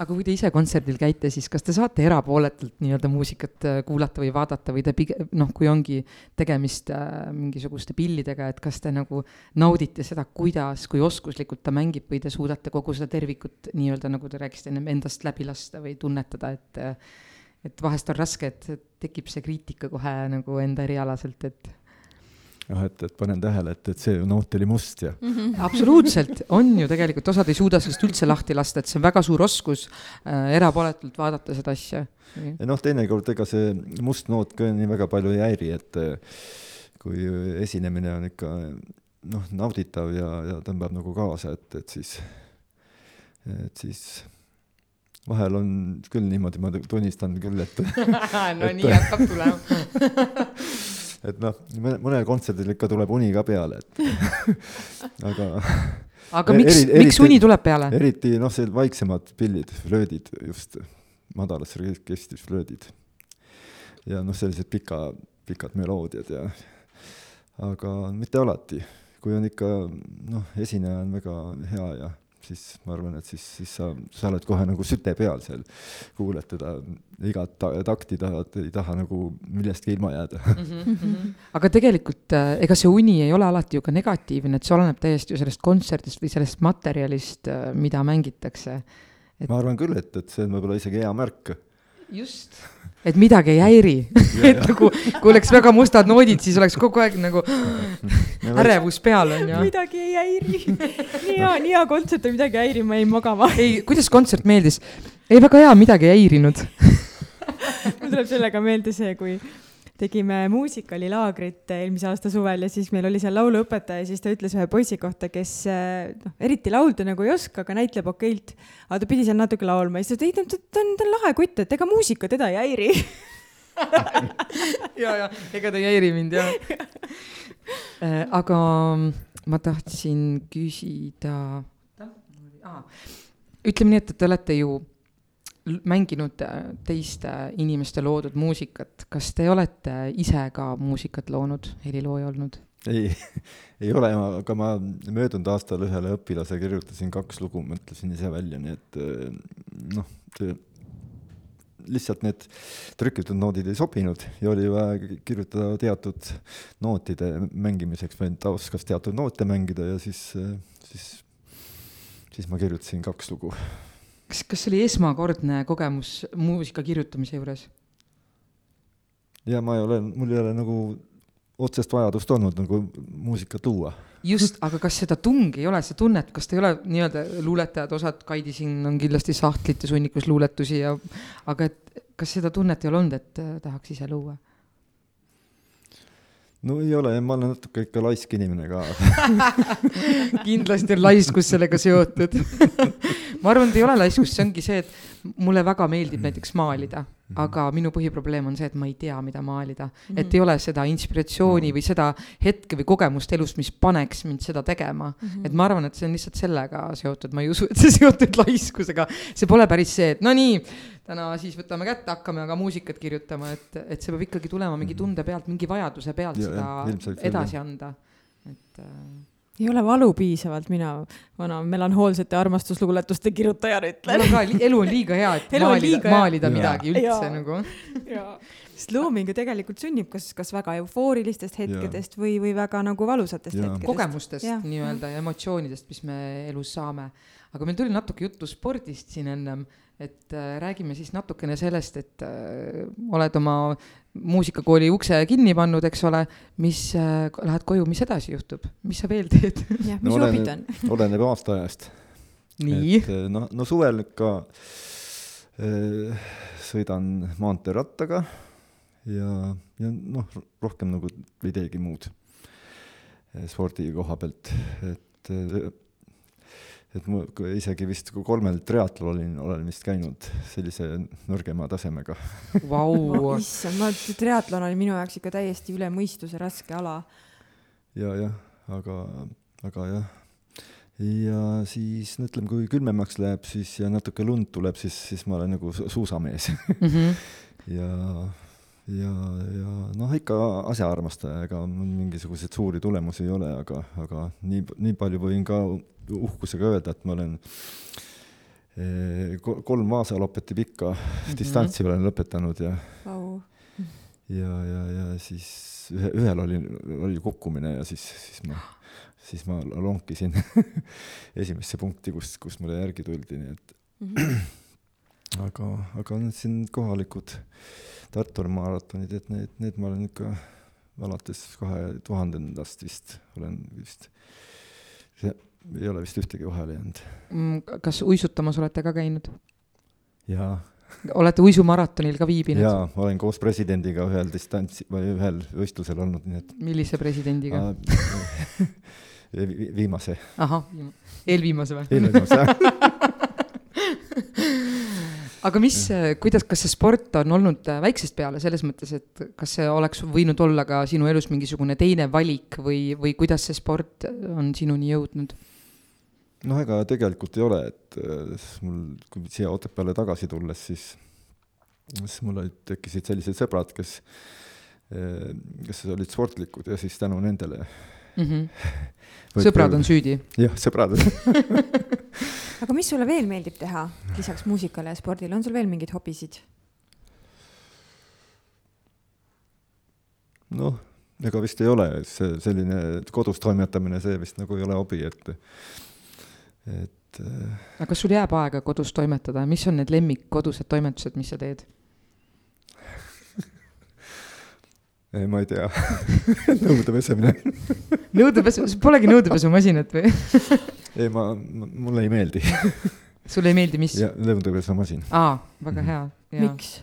Aga kui te ise kontserdil käite, siis kas te saate erapooletult nii-öelda muusikat äh, kuulata või vaadata või te pigem noh, kui ongi tegemist äh, mingisuguste pillidega, et kas te nagu naudite seda, kuidas, kui oskuslikult ta mängib või te suudate kogu seda tervikut nii-öelda, nagu te rääkisite ennem, endast läbi lasta või tunnetada, et äh, et vahest on raske, et tekib see kriitika kohe nagu enda erialaselt, et jah, et, et panen tähele, et, et see noot oli must ja mm. -hmm. absoluutselt, on ju tegelikult, osad ei suuda sellest üldse lahti lasta, et see on väga suur oskus äh, erapooletult vaadata seda asja. ja noh, teinekord ega see must noot ka nii väga palju ei häiri, et äh, kui esinemine on ikka noh, nauditav ja, ja tõmbab nagu kaasa, et, et siis, et siis vahel on küll niimoodi, ma tunnistan küll, et no et, nii hakkab tulema et noh, mõnel kontserdil ikka tuleb uni ka peale, et aga aga miks, miks uni tuleb peale? eriti noh, see vaiksemad pillid, flöödid just, madalas kestis flöödid. ja noh, sellised pika, pikad meloodiad ja aga mitte alati, kui on ikka noh, esineja on väga hea ja siis ma arvan, et siis, siis sa, sa oled kohe nagu süte peal seal, kuuled teda igat ta, takti, tahad, ei taha nagu millestki ilma jääda mm. -hmm. aga tegelikult äh, ega see uni ei ole alati ju ka negatiivne, et see oleneb täiesti ju sellest kontserdist või sellest materjalist, äh, mida mängitakse et.... ma arvan küll, et, et see on võib-olla isegi hea märk just, et midagi ei häiri et nagu, kui oleks väga mustad noodid, siis oleks kogu aeg nagu ärevus peal on ju. midagi ei häiri. nii hea, nii hea kontsert ja midagi ei häiri, ma jäin magama. ei, kuidas kontsert meeldis? ei, väga hea, midagi ei häirinud mul tuleb sellega meelde see, kui tegime muusikalilaagrit eelmise aasta suvel ja siis meil oli seal lauluõpetaja ja siis ta ütles ühe poisi kohta, kes noh, eriti laulda nagu ei oska, aga näitleb okeilt. aga ta pidi seal natuke laulma ja siis ta ei ta on, ta on lahe kutt, et ega muusika teda ei häiri ja, ja ega ta ei häiri mind jah äh, aga ma tahtsin küsida ah,, ütleme nii, et te olete ju mänginud teiste inimeste loodud muusikat, kas te olete ise ka muusikat loonud, helilooja olnud? ei, ei ole, aga ma möödunud aastal ühele õpilasele kirjutasin kaks lugu, mõtlesin ise välja, nii et äh, noh, lihtsalt need trükitud noodid ei sobinud ja oli vaja kirjutada teatud nootide mängimiseks. Ta oskas teatud noote mängida ja siis, äh, siis, siis ma kirjutasin kaks lugu kas, kas see oli esmakordne kogemus muusika kirjutamise juures? ja ma ei ole, mul ei ole nagu otsest vajadust olnud nagu muusikat luua. just, aga kas seda tungi ei ole, sa tunned, kas te ei ole nii-öelda luuletajad, osad, Kaidi siin on kindlasti sahtlite sunnikus luuletusi ja aga et kas seda tunnet ei ole olnud, et äh, tahaks ise luua? no ei ole, ma olen natuke ikka laisk inimene ka kindlasti on laiskus sellega seotud ma arvan, et ei ole laiskus, see ongi see, et mulle väga meeldib näiteks maalida -hmm. aga minu põhiprobleem on see, et ma ei tea, mida maalida. -hmm. et ei ole seda inspiratsiooni -hmm. või seda hetke või kogemust elust, mis paneks mind seda tegema et ma arvan, et see on lihtsalt sellega seotud, ma ei usu, et see seotud laiskusega. see pole päris see, et no nii, täna siis võtame kätte, hakkame aga muusikat kirjutama, et, et see peab ikkagi tulema mingi mhm. tunde pealt, mingi vajaduse pealt ja, seda ja, edasi anda, et äh, ei ole valu piisavalt, mina, vana melanhoolsete armastusluuletuste kirjutajana ütlen. mul on ka, elu on liiga hea, et elu maalida, maalida midagi üldse ja. nagu. sest looming ju tegelikult sünnib kas, kas väga eufoorilistest hetkedest ja. või, või väga nagu valusatest ja. hetkedest. kogemustest nii-öelda ja emotsioonidest, mis me elus saame. aga meil tuli natuke juttu spordist siin ennem et äh, räägime siis natukene sellest, et äh, oled oma muusikakooli ukse kinni pannud, eks ole, mis äh,, lähed koju, mis edasi juhtub, mis sa veel teed? jah, mis no, hobid on? oleneb aastaajast. nii? Äh, no, no suvel ikka äh, sõidan maanteerattaga ja, ja noh, rohkem nagu ei teegi muud äh, spordi koha pealt, et äh, et ma isegi vist kolmel triatlonil olen vist käinud sellise nõrgema tasemega Vau wow. issand, ma, triatlon oli minu jaoks ikka täiesti üle mõistuse raske ala. ja, jah, aga, aga jah. ja siis no ütleme, kui külmemaks läheb, siis ja natuke lund tuleb, siis, siis ma olen nagu suusamees mm. -hmm. ja, ja, ja noh, ikka asjaarmastaja, ega mingisuguseid suuri tulemusi ei ole, aga, aga nii, nii palju võin ka uhkusega öelda, et ma olen eh, kolm Vaasa lopeti pikka mm -hmm. distantsi olen lõpetanud ja wow. ja, ja, ja siis ühe, ühel oli, oli kukkumine ja siis, siis ma, siis ma lonkisin esimesse punkti, kus, kus mulle järgi tuldi, nii et mm -hmm. aga, aga nüüd siin kohalikud Tartu maratonid, et need, need ma olen ikka alates kahe tuhandendast vist olen vist see ei ole vist ühtegi vahele jäänud. Mm, kas uisutamas olete ka käinud? jaa. olete uisumaratonil ka viibinud? jaa, olen koos presidendiga ühel distantsi või ühel võistlusel olnud, nii et. millise presidendiga viimase. ahah, eelviimase või? eelviimase, jah aga mis, kuidas, kas see sport on olnud väiksest peale selles mõttes, et kas see oleks võinud olla ka sinu elus mingisugune teine valik või, või kuidas see sport on sinuni jõudnud? Noh, ega tegelikult ei ole, et äh, mul, kui siia Otepääle tagasi tulles, siis, siis mul olid, tekkisid sellised sõbrad, kes, äh, kes olid sportlikud ja siis tänu nendele mm. -hmm. sõbrad on süüdi? jah, sõbrad aga mis sulle veel meeldib teha lisaks muusikale ja spordile, on sul veel mingeid hobisid? noh, ega vist ei ole, see selline kodus toimetamine, see vist nagu ei ole hobi, et et äh, aga kas sul jääb aega kodus toimetada, mis on need lemmikkodused toimetused, mis sa teed ei, ma ei tea nõude pesemine nõudepesu, polegi nõudepesumasinat või ei, ma, ma, mulle ei meeldi sulle ei meeldi, mis? nõudepesumasin. aa, väga hea. miks?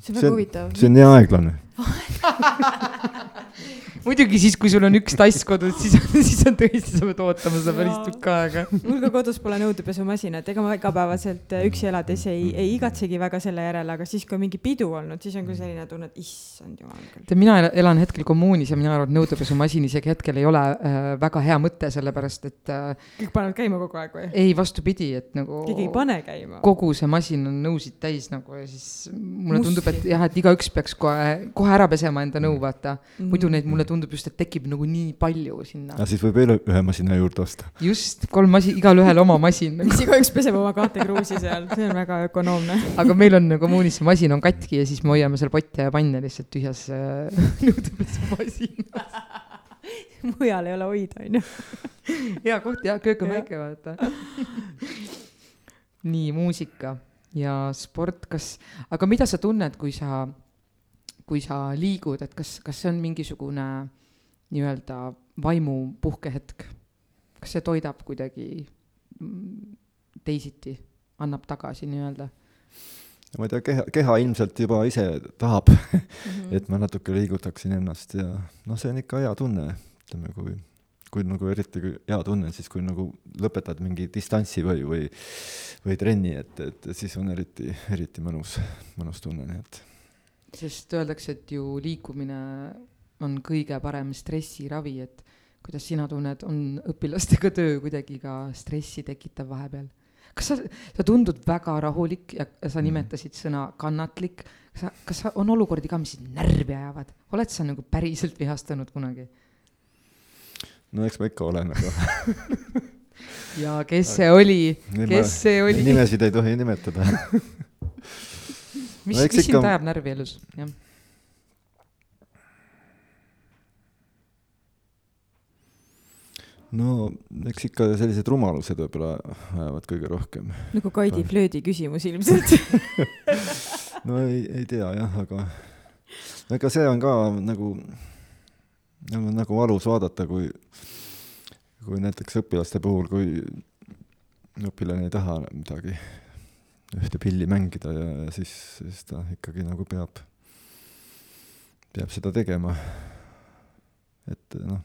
see on väga huvitav. see on nii aeglane muidugi siis, kui sul on üks tass kodus, siis, siis on tõesti, sa pead ootama seda päris tükk aega. mul ka kodus pole nõudepesumasinat, ega ma igapäevaselt äh, üksi elades ei, ei igatsegi väga selle järele, aga siis, kui on mingi pidu olnud, siis on küll selline tunne, et issand jumal küll. tead, mina elan hetkel kommuunis ja mina arvan, et nõudepesumasin isegi hetkel ei ole äh, väga hea mõte, sellepärast et äh,. kõik panevad käima kogu aeg või? ei, vastupidi, et nagu. keegi ei pane käima. kogu see masin on nõusid täis nagu ja siis mulle Musli. tundub, et jah, et igaüks peaks kohe, kohe ära pesema enda nõu, vaata mm. muidu neid mulle tundub just, et tekib nagu nii palju sinna. ja siis võib veel ühe masina juurde osta. just, kolm masi-, igalühel oma masin nagu.. siis igaüks peseb oma kahte kruusi seal, see on väga ökonoomne. aga meil on kommuunis see masin on katki ja siis me hoiame seal potte ja panne lihtsalt tühjas äh, nõudepesumasinas mujal ei ole hoida, onju. hea koht jah, köök on väike, vaata. nii, muusika ja sport, kas, aga mida sa tunned, kui sa kui sa liigud, et kas, kas see on mingisugune nii-öelda vaimu puhkehetk? kas see toidab kuidagi teisiti, annab tagasi nii-öelda? ma ei tea, keha, keha ilmselt juba ise tahab mm, -hmm. et ma natuke liigutaksin ennast ja noh, see on ikka hea tunne, ütleme, kui, kui nagu eriti hea tunne on siis, kui nagu lõpetad mingi distantsi või, või, või trenni, et, et siis on eriti, eriti mõnus, mõnus tunne, nii et. Sest öeldakse, et ju liikumine on kõige parem stressiravi, et kuidas sina tunned, on õpilastega töö kuidagi ka stressi tekitav vahepeal? kas sa, sa tundud väga rahulik ja sa mhm. nimetasid sõna kannatlik, kas sa, kas sa, on olukordi ka, mis sind närvi ajavad, oled sa nagu päriselt vihastunud kunagi? no eks ma ikka olen, aga ja kes see oli, kes see oli? nimesid ei tohi nimetada mis no,, mis sind ajab närvi elus, jah? no eks ikka sellised rumalused võib-olla ajavad kõige rohkem. nagu Kaidi Flöödi küsimus ilmselt no ei, ei tea jah, aga ega see on ka nagu, nagu, nagu valus vaadata, kui, kui näiteks õpilaste puhul, kui õpilane ei taha midagi, ühte pilli mängida ja, siis, siis ta ikkagi nagu peab, peab seda tegema. et noh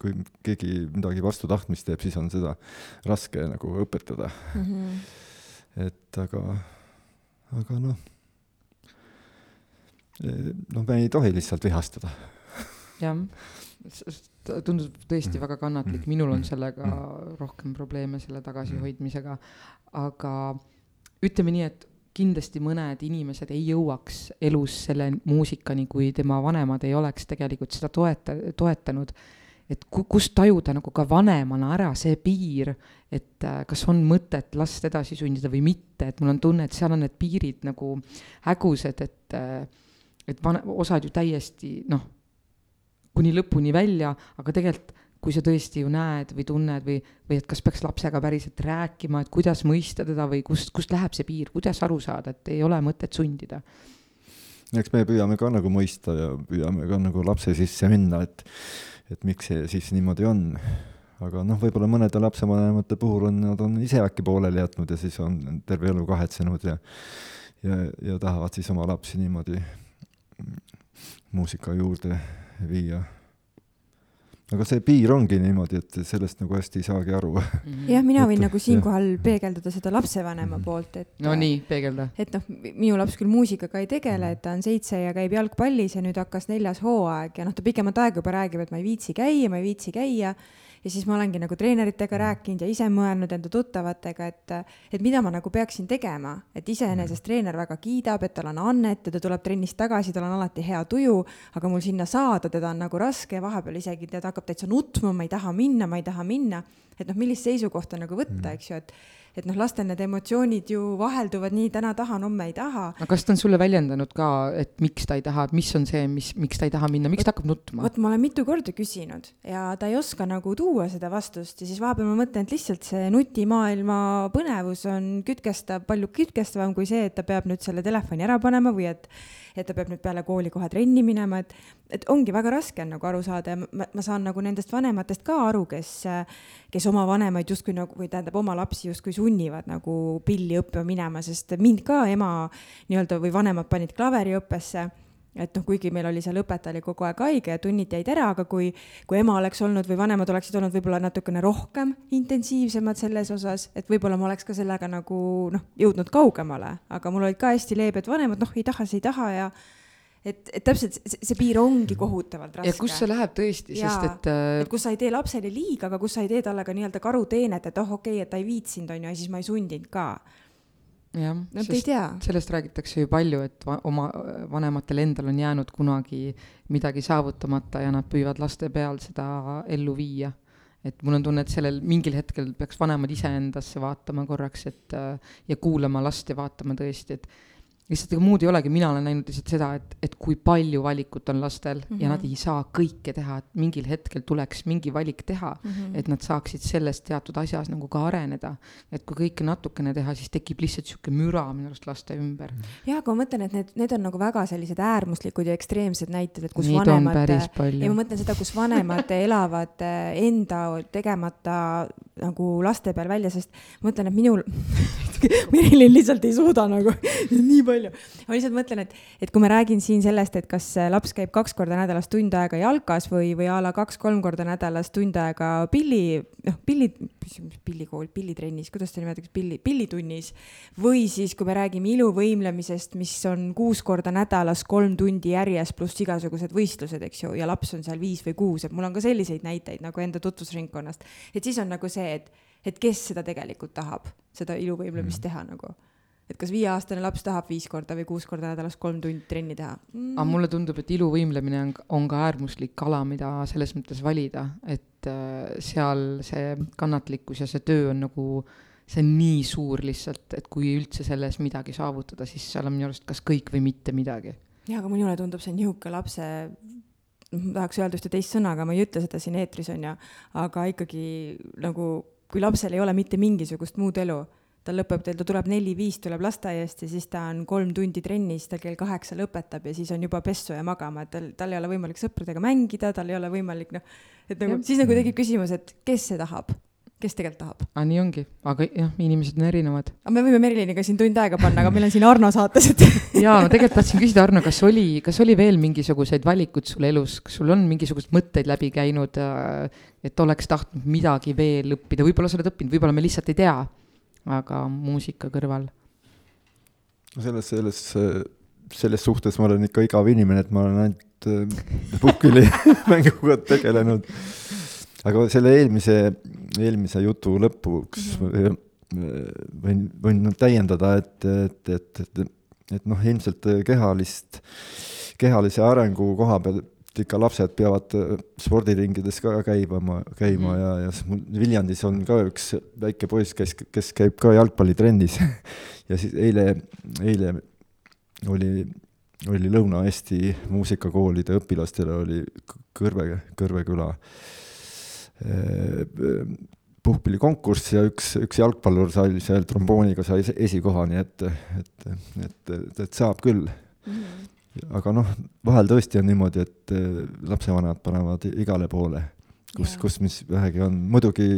kui keegi midagi vastu tahtmist teeb, siis on seda raske nagu õpetada mm. -hmm. et aga, aga noh, noh, me ei tohi lihtsalt vihastada. jah, tundub tõesti väga kannatlik, minul on sellega rohkem probleeme, selle tagasihoidmisega, aga ütleme nii, et kindlasti mõned inimesed ei jõuaks elus selle muusikani, kui tema vanemad ei oleks tegelikult seda toeta-, toetanud. Et ku-, kust tajuda nagu ka vanemana ära see piir, et äh, kas on mõtet last edasi sundida või mitte, et mul on tunne, et seal on need piirid nagu hägused, et äh, et van-, osad ju täiesti noh, kuni lõpuni välja, aga tegelikult kui sa tõesti ju näed või tunned või, või et kas peaks lapsega päriselt rääkima, et kuidas mõista teda või kust, kust läheb see piir, kuidas aru saada, et ei ole mõtet sundida? eks me püüame ka nagu mõista ja püüame ka nagu lapse sisse minna, et et miks see siis niimoodi on. aga noh, võib-olla mõnede lapsevanemate puhul on, nad on ise äkki pooleli jätnud ja siis on terve elu kahetsenud ja ja, ja tahavad siis oma lapsi niimoodi muusika juurde viia aga see piir ongi niimoodi, et sellest nagu hästi ei saagi aru. Mhm. jah, mina võin et, nagu siinkohal peegeldada seda lapsevanema mhm. poolt, et. no nii, peegelda. et noh, minu laps küll muusikaga ei tegele, et ta on seitse ja käib jalgpallis ja nüüd hakkas neljas hooaeg ja noh, ta pikemat aega juba räägib, et ma ei viitsi käia, ma ei viitsi käia ja siis ma olengi nagu treeneritega rääkinud ja ise mõelnud enda tuttavatega, et, et mida ma nagu peaksin tegema, et iseenesest treener väga kiidab, et tal on annet ja ta tuleb trennist tagasi, tal on alati hea tuju, aga mul sinna saada teda on nagu raske ja vahepeal isegi ta hakkab täitsa nutma, ma ei taha minna, ma ei taha minna. et noh, millist seisukohta nagu võtta, mm. eks ju, et et noh, lastel need emotsioonid ju vahelduvad nii, täna tahan, homme ei taha. aga kas ta on sulle väljendanud ka, et miks ta ei taha, et mis on see, mis, miks ta ei taha minna, miks ta hakkab nutma? vot ma olen mitu korda küsinud ja ta ei oska nagu tuua seda vastust ja siis vahepeal ma mõtlen, et lihtsalt see nutimaailma põnevus on kütkestav, palju kütkestavam kui see, et ta peab nüüd selle telefoni ära panema või et et ta peab nüüd peale kooli kohe trenni minema, et, et ongi väga raske on nagu aru saada ja ma, ma saan nagu nendest vanematest ka aru, kes, kes oma vanemaid justkui nagu, või tähendab, oma lapsi justkui sunnivad nagu pilli õppima minema, sest mind ka ema nii-öelda või vanemad panid klaveriõppesse et noh, kuigi meil oli seal õpetaja oli kogu aeg haige ja tunnid jäid ära, aga kui, kui ema oleks olnud või vanemad oleksid olnud võib-olla natukene rohkem intensiivsemad selles osas, et võib-olla ma oleks ka sellega nagu noh, jõudnud kaugemale, aga mul olid ka hästi leebed vanemad, noh, ei taha, siis ei taha ja et, et täpselt see, see piir ongi kohutavalt raske. ja kus see läheb tõesti, sest et äh.... et kus sa ei tee lapsele liiga, aga kus sa ei tee talle ka nii-öelda karuteenet, et oh, okei okay,, et ta ei viitsinud, on ju, ja siis ma ei sundinud ka jah, sest sellest räägitakse ju palju, et va oma vanematel endal on jäänud kunagi midagi saavutamata ja nad püüavad laste peal seda ellu viia. et mul on tunne, et sellel mingil hetkel peaks vanemad iseendasse vaatama korraks, et ja kuulama last ja vaatama tõesti, et lihtsalt ega muud ei olegi, mina olen näinud lihtsalt seda, et, et kui palju valikut on lastel mm -hmm. ja nad mhm. ei saa kõike teha, et mingil hetkel tuleks mingi valik teha mm, -hmm. et nad saaksid selles teatud asjas nagu ka areneda. et kui kõike natukene teha, siis tekib lihtsalt sihuke müra minu arust laste ümber. Mhm. jah, aga ma mõtlen, et need, need on nagu väga sellised äärmuslikud ja ekstreemsed näited, et kus Neid vanemad, ja ma mõtlen seda, kus vanemad elavad enda tegemata nagu laste peal välja, sest ma mõtlen, et minul Merilin lihtsalt ei suuda nagu nii palju. Ma lihtsalt mõtlen, et, et kui ma räägin siin sellest, et kas laps käib kaks korda nädalas tund aega jalkas või, või a la kaks-kolm korda nädalas tund aega pilli, noh, pilli, pillikool, pillitrennis, kuidas ta nimetatakse, pilli, pillitunnis. või siis, kui me räägime iluvõimlemisest, mis on kuus korda nädalas kolm tundi järjest, pluss igasugused võistlused, eks ju, ja laps on seal viis või kuus, et mul on ka selliseid näiteid nagu enda tutvusringkonnast. et siis on nagu see, et et kes seda tegelikult tahab, seda iluvõimlemist mm. teha nagu et kas viieaastane laps tahab viis korda või kuus korda nädalas kolm tundi trenni teha mm.? aga mulle tundub, et iluvõimlemine on, on ka äärmuslik ala, mida selles mõttes valida, et äh, seal see kannatlikkus ja see töö on nagu, see on nii suur lihtsalt, et kui üldse selles midagi saavutada, siis seal on minu arust kas kõik või mitte midagi. jaa, aga minule tundub see niisugune lapse noh, tahaks öelda ühte teist sõna, aga ma ei ütle seda siin eetris, on ju, aga ikkagi nagu kui lapsel ei ole mitte mingisugust muud elu, tal lõpeb, ta tuleb neli-viis, tuleb lasteaiast ja siis ta on kolm tundi trennis, ta kell kaheksa lõpetab ja siis on juba pessu ja magama, et tal, tal ei ole võimalik sõpradega mängida, tal ei ole võimalik noh, et nagu ja. siis nagu tekib küsimus, et kes see tahab kes tegelikult tahab. aa, nii ongi, aga jah, inimesed on erinevad. aga me võime Meriliniga siin tund aega panna, aga meil on siin Arno saates, et jaa, ma tegelikult tahtsin küsida, Arno, kas oli, kas oli veel mingisuguseid valikuid sul elus, kas sul on mingisuguseid mõtteid läbi käinud, äh, et oleks tahtnud midagi veel õppida, võib-olla sa oled õppinud, võib-olla me lihtsalt ei tea, aga muusika kõrval? selles, selles, selles suhtes ma olen ikka igav inimene, et ma olen ainult äh, puhkpillimänguga tegelenud aga selle eelmise, eelmise jutu lõpuks mm võin, võin täiendada, et, et, et, et, et noh, ilmselt kehalist, kehalise arengu koha pealt ikka lapsed peavad spordiringides ka käima, käima mm ja, ja mul Viljandis on ka üks väike poiss, kes, kes käib ka jalgpallitrennis ja siis eile, eile oli, oli Lõuna-Eesti muusikakoolide õpilastele oli Kõrve, Kõrve küla puhkpillikonkurss ja üks, üks jalgpallur sai seal trombooniga sai esikoha, nii et, et, et, et, et saab küll. Mm. Aga noh, vahel tõesti on niimoodi, et eh, lapsevanemad panevad igale poole, kus, kus mis vähegi on, muidugi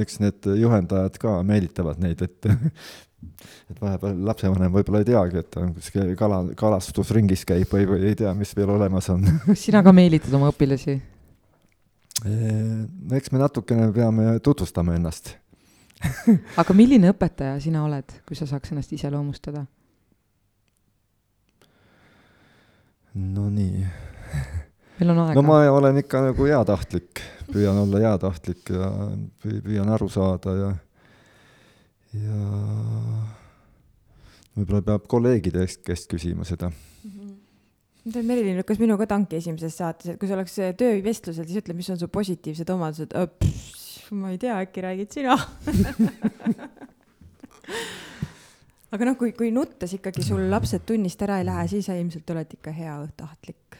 eks need juhendajad ka meelitavad neid, et et vahepeal lapsevanem võib-olla ei teagi, et ta on kuskil kala, kalastusringis käib või, või ei tea, mis veel olemas on. kas sina ka meelitad oma õpilasi? no eks me natukene peame tutvustama ennast aga milline õpetaja sina oled, kui sa saaks ennast iseloomustada? No nii. meil on aega. no ma olen ikka nagu heatahtlik, püüan olla heatahtlik ja püüan aru saada ja, ja võib-olla peab kolleegide käest küsima seda mm. -hmm Merilin lükkas minu ka tanki esimeses saates, et kui see oleks töövestlusel, siis ütle, mis on su positiivsed omadused. ma ei tea, äkki räägid sina aga noh, kui, kui nuttes ikkagi sul lapsed tunnist ära ei lähe, siis sa ilmselt oled ikka hea õhtahtlik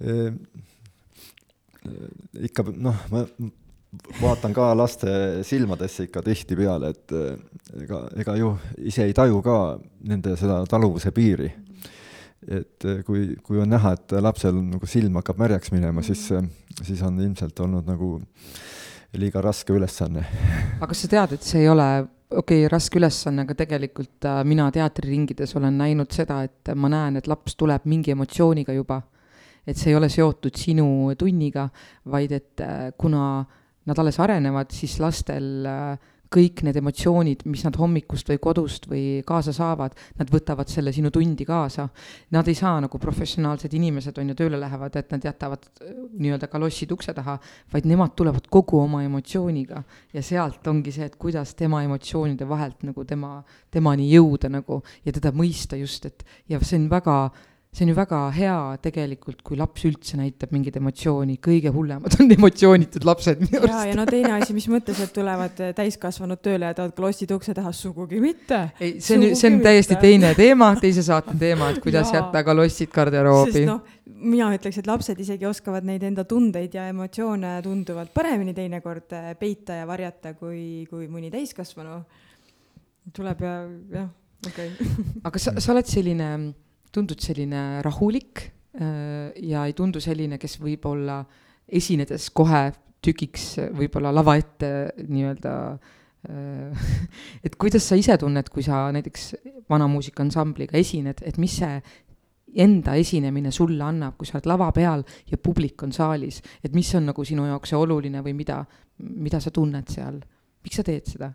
e,. ikka noh, ma vaatan ka laste silmadesse ikka tihtipeale, et ega, ega ju ise ei taju ka nende seda taluvuse piiri et eh, kui, kui on näha, et lapsel nagu silm hakkab märjaks minema, siis, eh, siis on ilmselt olnud nagu liiga raske ülesanne. aga kas sa tead, et see ei ole okei okay,, raske ülesanne, aga tegelikult äh, mina teatriringides olen näinud seda, et ma näen, et laps tuleb mingi emotsiooniga juba. et see ei ole seotud sinu tunniga, vaid et äh, kuna nad alles arenevad, siis lastel äh, kõik need emotsioonid, mis nad hommikust või kodust või kaasa saavad, nad võtavad selle sinu tundi kaasa. Nad ei saa nagu professionaalsed inimesed on ju tööle lähevad, et nad jätavad äh, nii-öelda kalossid ukse taha, vaid nemad tulevad kogu oma emotsiooniga ja sealt ongi see, et kuidas tema emotsioonide vahelt nagu tema, temani jõuda nagu ja teda mõista just, et ja see on väga see on ju väga hea tegelikult, kui laps üldse näitab mingit emotsiooni, kõige hullemad on emotsioonitud lapsed minu arust. ja no teine asi, mis mõttes, et tulevad täiskasvanud tööle ja tahavad klossid ukse taha, sugugi mitte. ei, see on, see on täiesti mitte. teine teema, teise saate teema, et kuidas jätta kalossid garderoobi. noh, mina ütleks, et lapsed isegi oskavad neid enda tundeid ja emotsioone tunduvalt paremini teinekord äh, peita ja varjata, kui, kui mõni täiskasvanu. tuleb ja, jah, okei okay. aga sa, sa oled selline tundud selline rahulik äh, ja ei tundu selline, kes võib-olla esinedes kohe tükiks võib-olla lava ette nii-öelda et kuidas sa ise tunned, kui sa näiteks vanamuusikaaansambliga esined, et mis see enda esinemine sulle annab, kui sa oled lava peal ja publik on saalis, et mis on nagu sinu jaoks see oluline või mida, mida sa tunned seal, miks sa teed seda?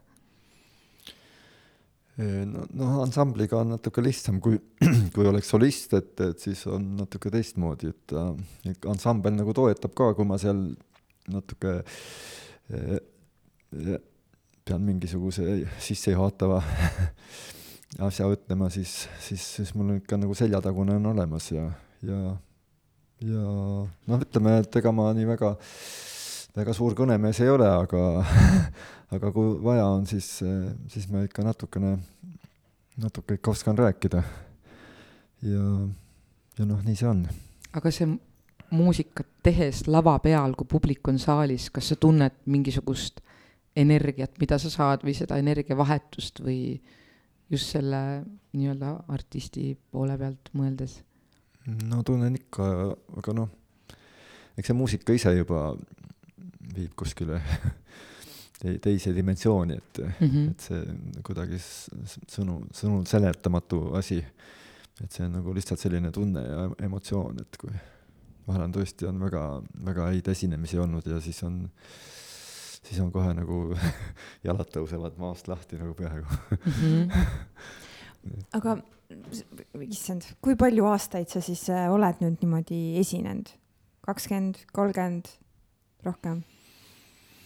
No, noh, ansambliga on natuke lihtsam, kui, kui oleks solist, et, et siis on natuke teistmoodi, et äh, ansambel nagu toetab ka, kui ma seal natuke äh, pean mingisuguse sissejuhatava asja ütlema, siis, siis, siis mul on ikka nagu seljatagune on olemas ja, ja, ja noh, ütleme, et ega ma nii väga, väga suur kõnemees ei ole, aga aga kui vaja on, siis, siis ma ikka natukene, natuke ikka oskan rääkida. ja, ja noh, nii see on. aga see muusikat tehes lava peal, kui publik on saalis, kas sa tunned mingisugust energiat, mida sa saad või seda energiavahetust või just selle nii-öelda artisti poole pealt mõeldes? no tunnen ikka, aga noh, eks see muusika ise juba viib kuskile teise dimensiooni, et mm, -hmm. et see kuidagi sõnu, sõnul seletamatu asi. et see on nagu lihtsalt selline tunne ja emotsioon, et kui vahel on tõesti, on väga, väga häid esinemisi olnud ja siis on, siis on kohe nagu jalad tõusevad maast lahti nagu peaaegu mm. -hmm. aga issand, kui palju aastaid sa siis äh, oled nüüd niimoodi esinenud? kakskümmend, kolmkümmend, rohkem?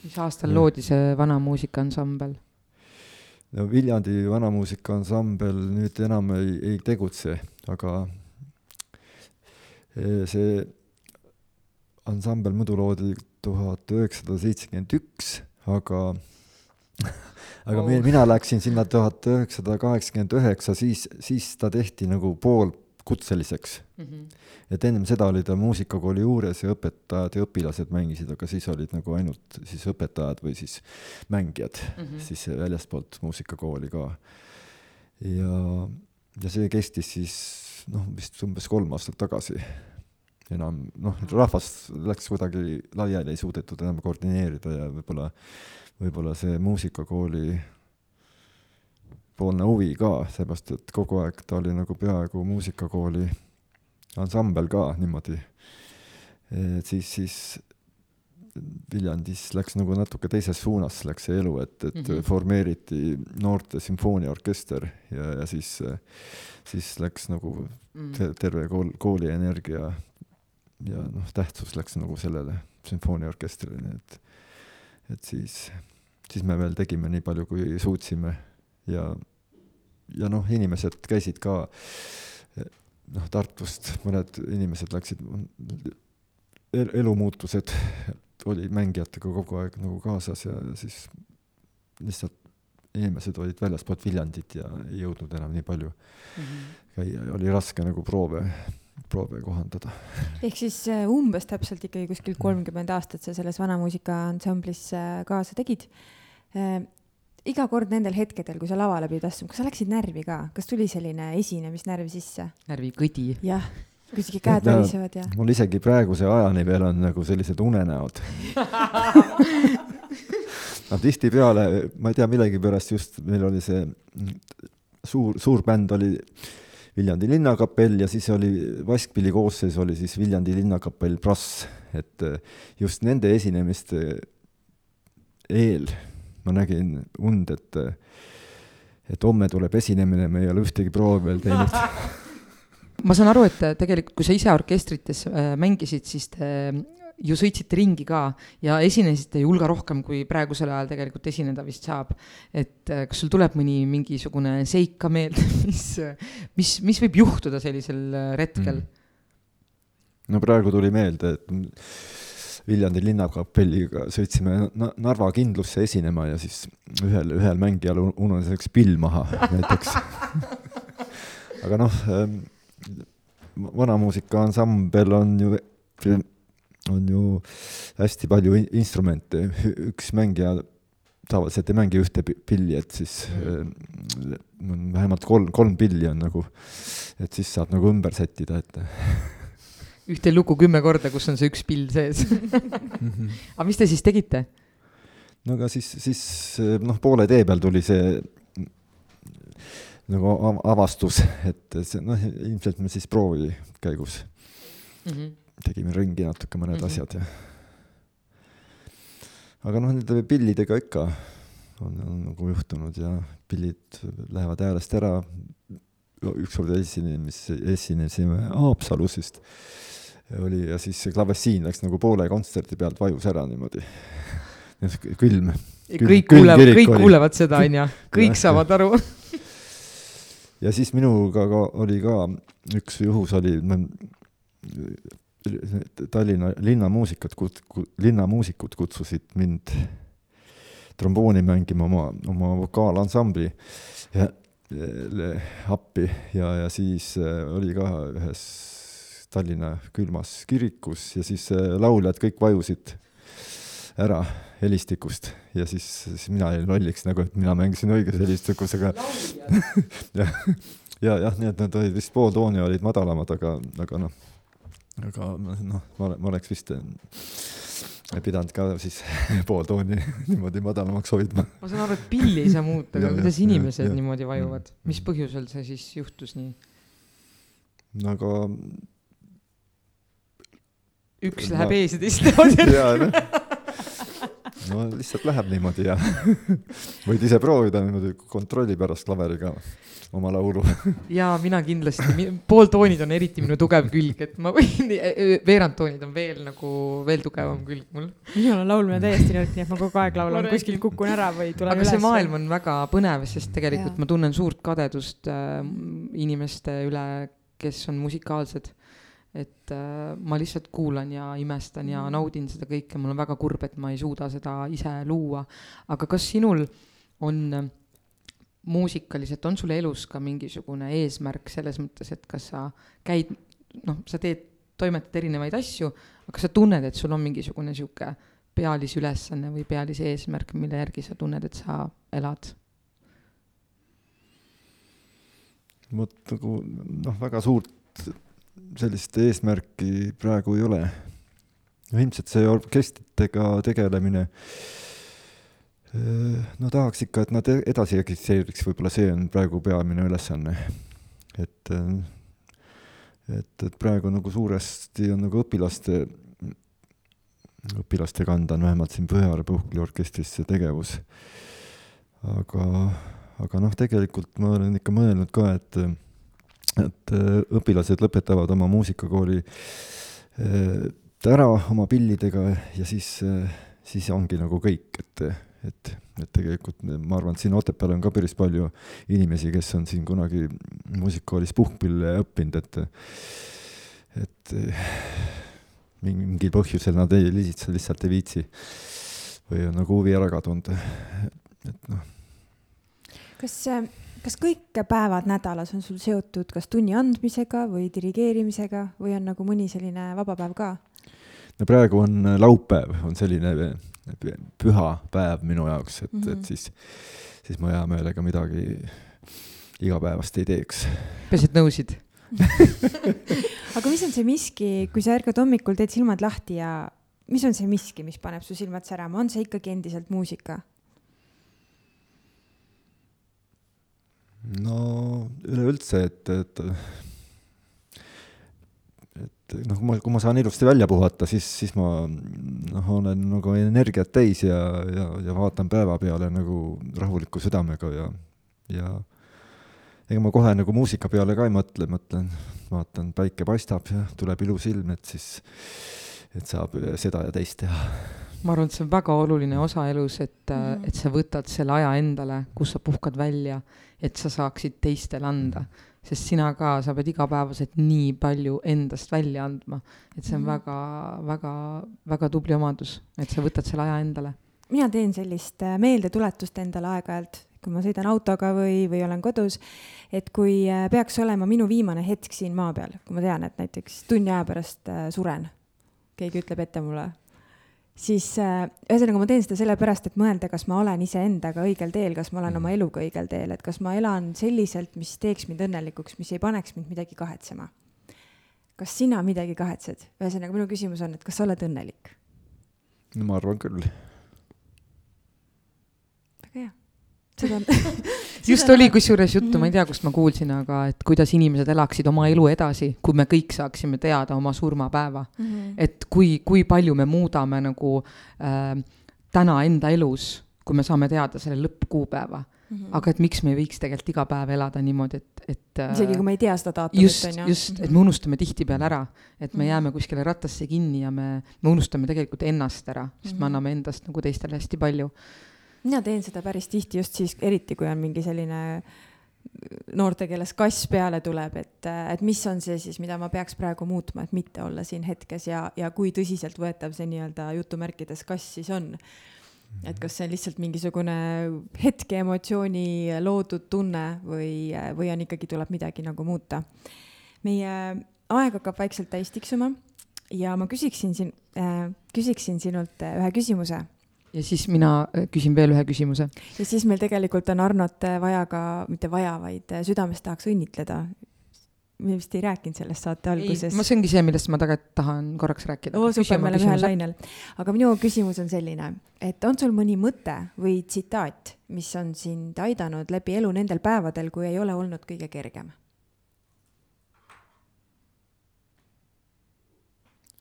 Mis aastal loodi see vanamuusikaansambel? no Viljandi vanamuusikaansambel nüüd enam ei, ei tegutse, aga e, see ansambel muidu loodi tuhat üheksasada seitsekümmend üks, aga aga oh. mina läksin sinna tuhat üheksasada kaheksakümmend üheksa, siis, siis ta tehti nagu poolkutseliseks mm. -hmm et ennem seda oli ta muusikakooli juures ja õpetajad ja õpilased mängisid, aga siis olid nagu ainult siis õpetajad või siis mängijad mm -hmm. siis väljastpoolt muusikakooli ka. ja, ja see kestis siis noh, vist umbes kolm aastat tagasi. enam noh, rahvas läks kuidagi laiali, ei suudetud enam koordineerida ja võib-olla, võib-olla see muusikakooli poolne huvi ka, seepärast et kogu aeg ta oli nagu peaaegu muusikakooli ansambel ka niimoodi. et siis, siis Viljandis läks nagu natuke teises suunas läks see elu, et, et mm -hmm. formeeriti noorte sümfooniaorkester ja, ja siis, siis läks nagu mm. te, terve kool, kooli energia ja noh, tähtsus läks nagu sellele sümfooniaorkestrile, et, et siis, siis me veel tegime nii palju, kui suutsime ja, ja noh, inimesed käisid ka noh, Tartust mõned inimesed läksid, elumuutused oli mängijatega kogu aeg nagu kaasas ja siis lihtsalt inimesed olid väljaspoolt Viljandit ja ei jõudnud enam nii palju mm -hmm. käia ja oli raske nagu proove, proove kohandada. ehk siis äh, umbes täpselt ikkagi kuskil kolmkümmend aastat sa selles vanamuusikaansamblis äh, kaasa tegid äh, iga kord nendel hetkedel, kui sa lavale pidid astuma, kas sa läksid närvi ka, kas tuli selline esinemisnärv sisse? närvikõdi. jah, kuidagi käed värisevad ja. mul isegi praeguse ajani veel on nagu sellised unenäod no tihtipeale, ma ei tea, millegipärast just meil oli see suur, suur bänd oli Viljandi Linnakapell ja siis oli Vaskpilli koosseis oli siis Viljandi Linnakapell Brass, et just nende esinemiste eel ma nägin und, et, et homme tuleb esinemine, me ei ole ühtegi proovi veel teinud ma saan aru, et tegelikult, kui sa ise orkestrites äh, mängisid, siis te ju sõitsite ringi ka ja esinesite ju hulga rohkem, kui praegusel ajal tegelikult esineda vist saab. et äh, kas sul tuleb mõni mingisugune seik ka meelde, mis, mis, mis võib juhtuda sellisel äh, retkel mm.? no praegu tuli meelde, et Viljandi Linnakapelliga sõitsime Narva kindlusse esinema ja siis ühel, ühel mängijal ununes üks pill maha näiteks. Aga noh ähm,, vanamuusika ansambel on ju, on ju hästi palju instrumente, üks mängija tavaliselt ei mängi ühte pilli, et siis äh, vähemalt kolm, kolm pilli on nagu, et siis saab nagu ümber sättida, et ühte lugu kümme korda, kus on see üks pill sees aga mis te siis tegite? no aga siis, siis noh, poole tee peal tuli see nagu avastus, et see noh, ilmselt me siis proovi käigus mm -hmm. tegime ringi natuke mõned mm -hmm. asjad ja aga noh, nende pillidega ikka on, on nagu juhtunud ja pillid lähevad häälest ära. ükskord esinemis, esinesime Haapsalus vist oli ja siis see klavessiin läks nagu poole kontserdi pealt vajus ära niimoodi külm. kõik kuulevad, kõik oli. kuulevad seda, onju, kõik saavad aru ja siis minuga ka oli ka üks juhus oli, Tallinna linnamuusikat, linnamuusikud kutsusid mind trombooni mängima oma, oma vokaalansambli ja, appi ja, ja siis äh, oli ka ühes Tallinna külmas kirikus ja siis äh, lauljad kõik vajusid ära helistikust ja siis, siis mina jäin lolliks nagu, et mina mängisin õiges helistikus, aga jah, ja jah, nii et nad olid vist pool tooni olid madalamad, aga, aga noh, aga noh, ma, ma oleks vist ei pidanud ka siis pool tooni niimoodi madalamaks hoidma. ma saan aru, et pilli ei saa muuta, aga kuidas inimesed ja, niimoodi vajuvad, mis põhjusel see siis juhtus nii? no aga üks läheb ees ja lähevad järgi no lihtsalt läheb niimoodi ja võid ise proovida niimoodi, kontrolli pärast klaveriga oma laulu. ja mina kindlasti, pooltoonid on eriti minu tugev külg, et ma võin, e, e, veerandtoonid on veel nagu, veel tugevam külg mul. minul on laulmine täiesti nõrk, nii et ma kogu aeg laulan, kuskil kukun ära või tulen aga üles. aga see maailm on väga põnev, sest tegelikult ja. ma tunnen suurt kadedust äh, inimeste üle, kes on musikaalsed et äh, ma lihtsalt kuulan ja imestan ja mm. naudin seda kõike, mul on väga kurb, et ma ei suuda seda ise luua. aga kas sinul on äh, muusikaliselt, on sul elus ka mingisugune eesmärk selles mõttes, et kas sa käid, noh, sa teed, toimetad erinevaid asju, aga sa tunned, et sul on mingisugune sihuke pealisülesanne või pealise eesmärk, mille järgi sa tunned, et sa elad? vot nagu noh, väga suurt sellist eesmärki praegu ei ole. ilmselt see orkestritega tegelemine, no tahaks ikka, et nad e-, edasi eksisteeriks, võib-olla see on praegu peamine ülesanne. et, et, et praegu nagu suuresti on nagu õpilaste, õpilaste kanda on vähemalt siin Põhjala puhkliorkestris see tegevus. aga, aga noh, tegelikult ma olen ikka mõelnud ka, et et äh, õpilased lõpetavad oma muusikakooli äh, ära oma pillidega ja siis, äh, siis ongi nagu kõik, et, et, et tegelikult ma arvan, et siin Otepääl on ka päris palju inimesi, kes on siin kunagi muusikakoolis puhkpille õppinud, et et mingil põhjusel nad ei, lihtsalt, lihtsalt ei viitsi või on nagu huvi ära kadunud, et noh. kas kas kõik päevad nädalas on sul seotud kas tunni andmisega või dirigeerimisega või on nagu mõni selline vaba päev ka? no praegu on äh, laupäev, on selline äh, püha päev minu jaoks, et mm, -hmm. et mhm. siis, siis ma hea meelega midagi igapäevast ei teeks. peaasi, et nõusid aga mis on see miski, kui sa ärkad hommikul, teed silmad lahti ja mis on see miski, mis paneb su silmad särama, on see ikkagi endiselt muusika? No üleüldse, et, et et noh, kui ma, kui ma saan ilusti välja puhata, siis, siis ma noh, olen nagu energiat täis ja, ja, ja vaatan päeva peale nagu rahuliku südamega ja, ja ega ma kohe nagu muusika peale ka ei mõtle, mõtlen, vaatan, päike paistab ja tuleb ilus ilm, et siis, et saab seda ja teist teha ma arvan, et see on väga oluline osa elus, et mm., et sa võtad selle aja endale, kus sa puhkad välja, et sa saaksid teistele anda. sest sina ka, sa pead igapäevaselt nii palju endast välja andma, et see on mm. väga, väga, väga tubli omadus, et sa võtad selle aja endale. mina teen sellist äh, meeldetuletust endale aeg-ajalt, kui ma sõidan autoga või, või olen kodus, et kui äh, peaks olema minu viimane hetk siin maa peal, kui ma tean, et näiteks tunni aja pärast äh, suren, keegi ütleb ette mulle siis äh, ühesõnaga ma teen seda sellepärast, et mõelda, kas ma olen iseendaga õigel teel, kas ma olen oma eluga õigel teel, et kas ma elan selliselt, mis teeks mind õnnelikuks, mis ei paneks mind midagi kahetsema. kas sina midagi kahetsed? ühesõnaga, minu küsimus on, et kas sa oled õnnelik? no ma arvan küll. seda just oli kusjuures juttu, ma ei tea, kust ma kuulsin, aga et kuidas inimesed elaksid oma elu edasi, kui me kõik saaksime teada oma surmapäeva mm. -hmm. et kui, kui palju me muudame nagu äh, täna enda elus, kui me saame teada selle lõppkuupäeva Mm -hmm. aga et miks me ei võiks tegelikult iga päev elada niimoodi, et, et isegi kui me ei tea seda daatumit, on ju. just, et mhm. me unustame tihtipeale ära, et me mm -hmm. jääme kuskile rattasse kinni ja me, me unustame tegelikult ennast ära, sest mm -hmm. me anname endast nagu teistele hästi palju. Mina teen seda päris tihti just siis, eriti kui on mingi selline noorte keeles kass peale tuleb, et, et mis on see siis, mida ma peaks praegu muutma, et mitte olla siin hetkes ja, ja kui tõsiseltvõetav see nii-öelda jutumärkides kass siis on et kas see on lihtsalt mingisugune hetke emotsiooni loodud tunne või, või on ikkagi, tuleb midagi nagu muuta. meie aeg hakkab vaikselt täis tiksuma ja ma küsiksin siin äh,, küsiksin sinult ühe küsimuse. Ja siis mina äh, küsin veel ühe küsimuse. ja siis meil tegelikult on Arnot vaja ka, mitte vaja, vaid südamest tahaks õnnitleda me vist ei rääkinud sellest saate alguses. see ongi see, millest ma tegelikult tahan korraks rääkida. oo, super, me oleme ühel lainel. aga minu küsimus on selline, et on sul mõni mõte või tsitaat, mis on sind aidanud läbi elu nendel päevadel, kui ei ole olnud kõige kergem?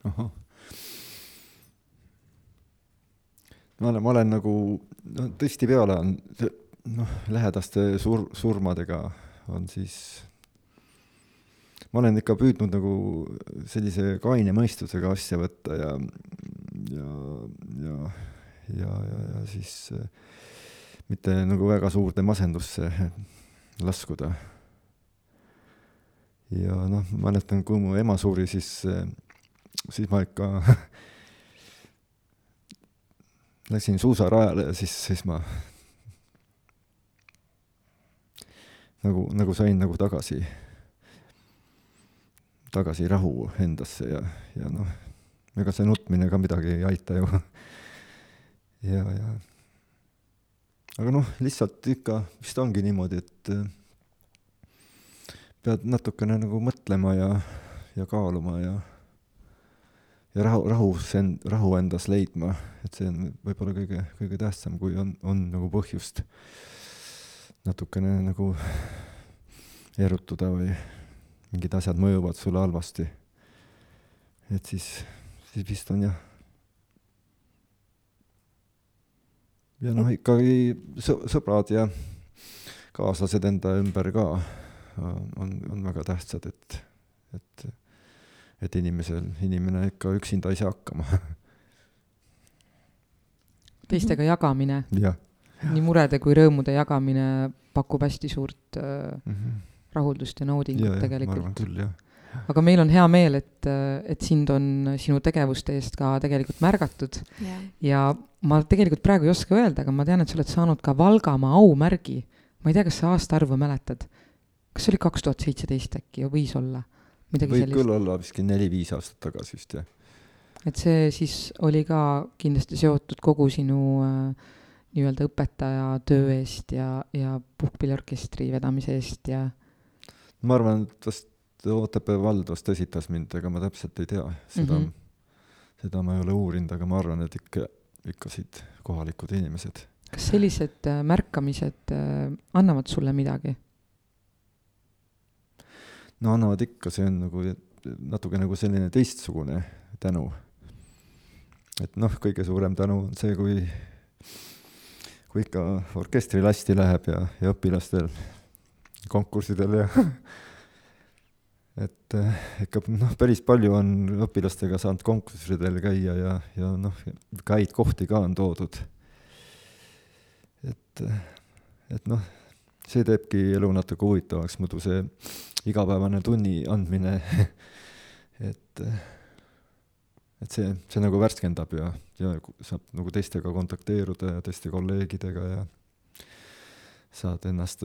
ahah. Ma olen, ma olen nagu, no tihtipeale on noh, lähedaste sur-, surmadega on siis ma olen ikka püüdnud nagu sellise kaine mõistusega asja võtta ja, ja, ja, ja, ja, ja siis äh, mitte nagu väga suurde masendusse laskuda. ja noh, mäletan, kui mu ema suri, siis, äh, siis ma ikka läksin suusarajale ja siis, siis ma nagu, nagu sain nagu tagasi tagasi rahu endasse ja, ja noh, ega see nutmine ka midagi ei aita ju. ja, ja aga noh, lihtsalt ikka vist ongi niimoodi, et äh, pead natukene nagu mõtlema ja, ja kaaluma ja ja rahu, rahus end-, rahu endas leidma, et see on võib-olla kõige, kõige tähtsam, kui on, on nagu põhjust natukene nagu erutuda või mingid asjad mõjuvad sulle halvasti, et siis, siis vist on jah. ja noh, ikkagi sõbrad ja kaaslased enda ümber ka on, on väga tähtsad, et, et, et inimesel, inimene ikka üksinda ei saa hakkama. teistega jagamine. nii murede kui rõõmude jagamine pakub hästi suurt äh, mm -hmm rahuldust ja naudingut ja, tegelikult. aga meil on hea meel, et, et sind on sinu tegevuste eest ka tegelikult märgatud yeah. ja ma tegelikult praegu ei oska öelda, aga ma tean, et sa oled saanud ka Valgamaa aumärgi. ma ei tea, kas sa aastaarvu mäletad? kas see oli kaks tuhat seitseteist äkki, võis olla? Võib sellist. küll olla vist neli-viis aastat tagasi vist, jah. et see siis oli ka kindlasti seotud kogu sinu äh, nii-öelda õpetaja töö eest ja, ja puhkpilliorkestri vedamise eest ja ma arvan, et vast Otepää vald vast esitas mind, ega ma täpselt ei tea, seda mm, -hmm. seda ma ei ole uurinud, aga ma arvan, et ikka, ikka siit kohalikud inimesed. kas sellised äh, märkamised äh, annavad sulle midagi? No annavad ikka, see on nagu natuke nagu selline teistsugune tänu. et noh, kõige suurem tänu on see, kui, kui ikka orkestri lasti läheb ja, ja õpilastel konkurssidel ja et eh, ikka noh, päris palju on õpilastega saanud konkurssidel käia ja, ja noh, ka häid kohti ka on toodud. et, eh, et noh, see teebki elu natuke huvitavaks, muidu see igapäevane tunni andmine et, et see, see nagu värskendab ja, ja saab nagu teistega kontakteeruda ja teiste kolleegidega ja saad ennast,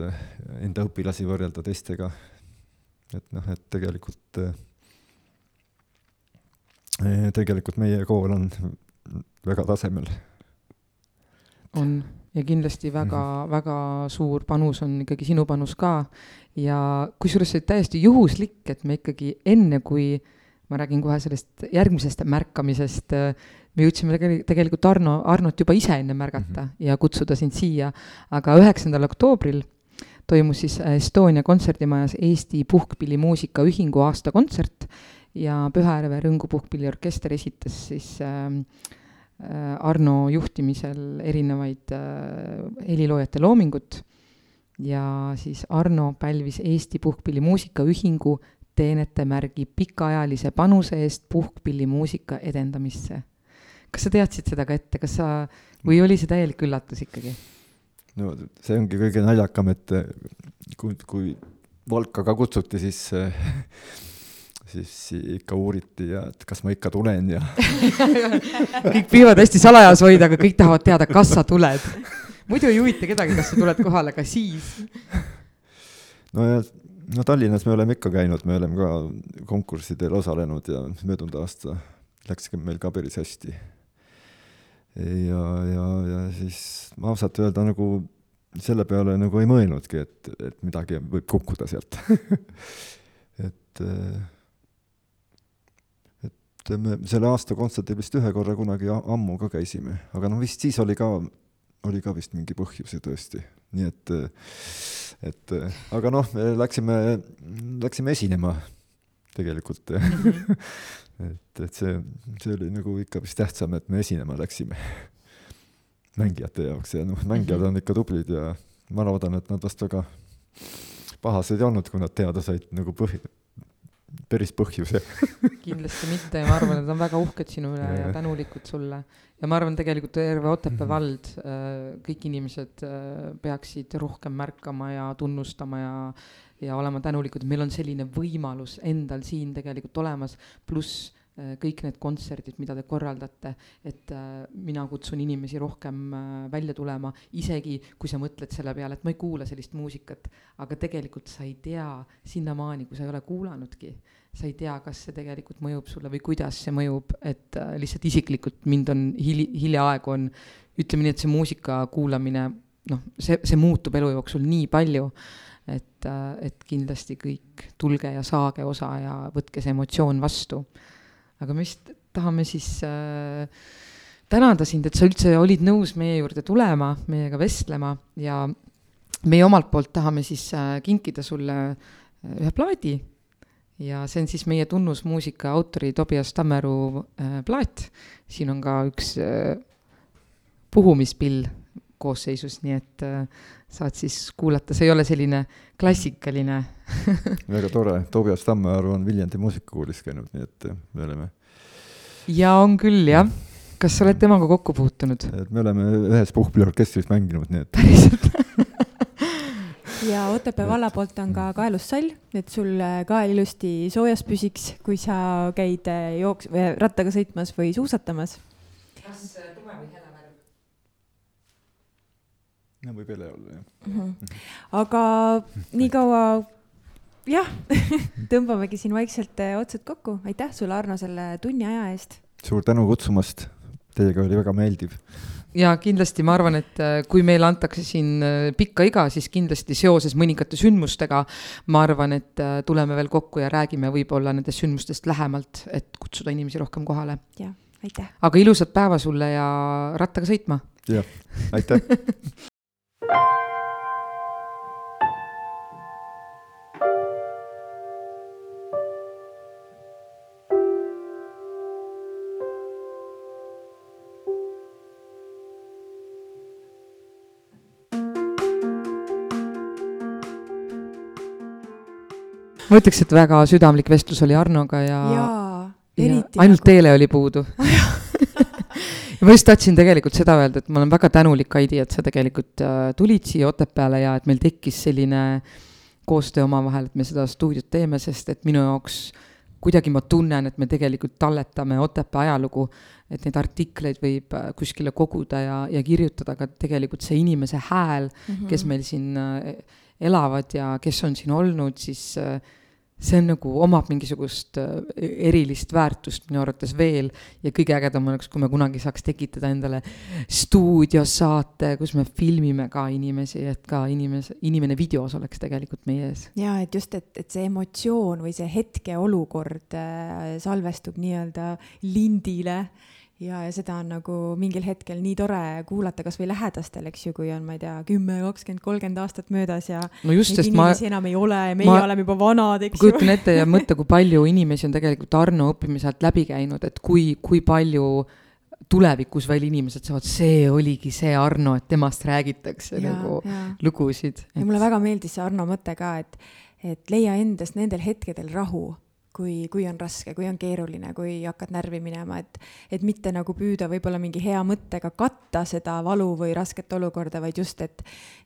enda õpilasi võrrelda teistega. et noh, et tegelikult, tegelikult meie kool on väga tasemel. on ja kindlasti väga mm, -hmm. väga suur panus on ikkagi sinu panus ka ja kusjuures see täiesti juhuslik, et me ikkagi enne, kui ma räägin kohe sellest järgmisest märkamisest, me jõudsime tegelikult Arno, Arnot juba ise enne märgata mm -hmm. ja kutsuda sind siia, aga üheksandal oktoobril toimus siis Estonia kontserdimajas Eesti Puhkpillimuusika Ühingu aastakontsert ja Pühajärve Rõngu Puhkpilliorkester esitas siis äh, Arno juhtimisel erinevaid äh, heliloojate loomingut ja siis Arno pälvis Eesti Puhkpillimuusika Ühingu teenetemärgi pikaajalise panuse eest puhkpillimuusika edendamisse. kas sa teadsid seda ka ette, kas sa, või oli see täielik üllatus ikkagi? no see ongi kõige naljakam, et kui, kui Valka ka kutsuti, siis siis ikka uuriti ja et kas ma ikka tulen ja kõik püüavad hästi salajas hoida, aga kõik tahavad teada, kas sa tuled. muidu ei huvita kedagi, kas sa tuled kohale, aga siis. no ja, no Tallinnas me oleme ikka käinud, me oleme ka konkurssidel osalenud ja möödunud aasta läks meil ka päris hästi. ja, ja, ja siis ma ausalt öelda nagu selle peale nagu ei mõelnudki, et, et midagi võib kukkuda sealt et et me selle aasta kontserdil vist ühe korra kunagi ammu ka käisime, aga noh, vist siis oli ka, oli ka vist mingi põhjus ju tõesti, nii et, et aga noh, me läksime, läksime esinema tegelikult. Et, et see, see oli nagu ikka vist tähtsam, et me esinema läksime mängijate jaoks ja noh, mängijad mhm. on ikka tublid ja ma loodan, et nad vast väga pahased ei olnud, kui nad teada said nagu põhi, päris põhjuse. Kindlasti mitte. Ja ma arvan, et nad on väga uhked sinu üle ja, ja tänulikud sulle. ja ma arvan, tegelikult terve Otepää mhm. vald, äh, kõik inimesed äh, peaksid rohkem märkama ja tunnustama ja ja olema tänulikud, meil on selline võimalus endal siin tegelikult olemas, pluss kõik need kontserdid, mida te korraldate, et äh, mina kutsun inimesi rohkem äh, välja tulema, isegi kui sa mõtled selle peale, et ma ei kuula sellist muusikat, aga tegelikult sa ei tea sinnamaani, kui sa ei ole kuulanudki, sa ei tea, kas see tegelikult mõjub sulle või kuidas see mõjub, et lihtsalt isiklikult mind on hili-, hiljaaegu on, ütleme nii, et see muusika kuulamine, noh, see, see muutub elu jooksul nii palju, et, et kindlasti kõik tulge ja saage osa ja võtke see emotsioon vastu aga me vist tahame siis äh, tänada sind, et sa üldse olid nõus meie juurde tulema, meiega vestlema ja meie omalt poolt tahame siis äh, kinkida sulle äh, ühe plaadi ja see on siis meie tunnusmuusika autori Tobias Tammeru äh, plaat. siin on ka üks äh, puhumispill koosseisus, nii et äh, saad siis kuulata, see ei ole selline klassikaline väga tore, Tobias Tammearu on Viljandi muusikakoolis käinud, nii et me oleme. ja on küll jah, kas sa oled temaga kokku puutunud? et me oleme ühes puhkpilliorkestris mänginud, nii et. päriselt ja Otepää valla poolt on ka kaelussall, et sul kael ilusti soojas püsiks, kui sa käid jooks-, rattaga sõitmas või suusatamas. kas tume või hele? no võib hele olla, jah mm. -hmm. aga niikaua jah tõmbamegi siin vaikselt eh, otsad kokku. aitäh sulle, Arno, selle tunni aja eest. suur tänu kutsumast. Teiega oli väga meeldiv. ja kindlasti ma arvan, et eh, kui meile antakse siin eh, pikka iga, siis kindlasti seoses mõningate sündmustega ma arvan, et tuleme veel kokku ja räägime võib-olla nendest sündmustest lähemalt, et kutsuda inimesi rohkem kohale. jah, aitäh. aga ilusat päeva sulle ja rattaga sõitma. jah, aitäh ma ütleks, et väga südamlik vestlus oli Arnoga ja, ja, ja ainult teele oli puudu. Ja ma just tahtsin tegelikult seda öelda, et ma olen väga tänulik, Heidi, et sa tegelikult äh, tulid siia Otepääle ja et meil tekkis selline koostöö omavahel, et me seda stuudiot teeme, sest et minu jaoks kuidagi ma tunnen, et me tegelikult talletame Otepää ajalugu, et neid artikleid võib äh, kuskile koguda ja, ja kirjutada, aga tegelikult see inimese hääl mm, -hmm. kes meil siin äh, elavad ja kes on siin olnud, siis see on nagu, omab mingisugust äh, erilist väärtust minu arvates veel ja kõige ägedam oleks, kui me kunagi saaks tekitada endale stuudiosaate, kus me filmime ka inimesi, et ka inimese, inimene videos oleks tegelikult meie ees. ja et just, et, et see emotsioon või see hetkeolukord äh, salvestub nii-öelda lindile ja, ja seda on nagu mingil hetkel nii tore kuulata kasvõi lähedastel, eks ju, kui on, ma ei tea, kümme, kakskümmend, kolmkümmend aastat möödas ja no just, inimesi ma, enam ei ole ja meie ma, oleme juba vanad, eks ju. kujutan ette ja mõtle, kui palju inimesi on tegelikult Arno õppimise alt läbi käinud, et kui, kui palju tulevikus veel inimesed saavad, see oligi see Arno, et temast räägitakse ja, nagu ja. lugusid. ja mulle väga meeldis see Arno mõte ka, et, et leia endast nendel hetkedel rahu kui, kui on raske, kui on keeruline, kui hakkad närvi minema, et, et mitte nagu püüda võib-olla mingi hea mõttega katta seda valu või rasket olukorda, vaid just, et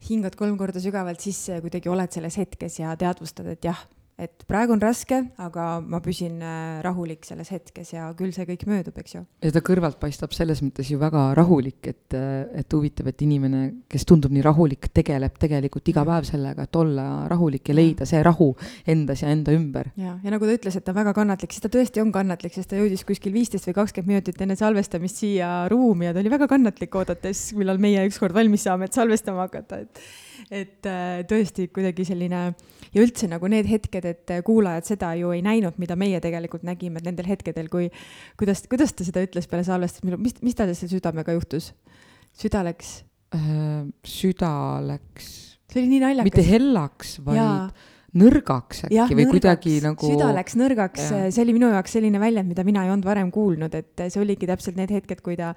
hingad kolm korda sügavalt sisse ja kuidagi oled selles hetkes ja teadvustad, et jah, et praegu on raske, aga ma püsin äh, rahulik selles hetkes ja küll see kõik möödub, eks ju. ja ta kõrvalt paistab selles mõttes ju väga rahulik, et, äh, et huvitav, et inimene, kes tundub nii rahulik, tegeleb tegelikult iga päev sellega, et olla rahulik ja leida see rahu endas ja enda ümber. ja, ja nagu ta ütles, et ta on väga kannatlik, siis ta tõesti on kannatlik, sest ta jõudis kuskil viisteist või kakskümmend minutit enne salvestamist siia ruumi ja ta oli väga kannatlik, oodates, millal meie ükskord valmis saame, et salvestama hakata, et et äh, tõesti kuidagi selline ja üldse nagu need hetked, et kuulajad seda ju ei näinud, mida meie tegelikult nägime nendel hetkedel, kui, kuidas, kuidas ta seda ütles peale salvestamist, mis, mis tal selle südamega juhtus? süda läks äh,? süda läks. see oli nii naljakas. mitte hellaks, vaid ja nõrgaks äkki ja, või nõrgaks. kuidagi nagu. süda läks nõrgaks, see oli minu jaoks selline väljend, mida mina ei olnud varem kuulnud, et see oligi täpselt need hetked, kui ta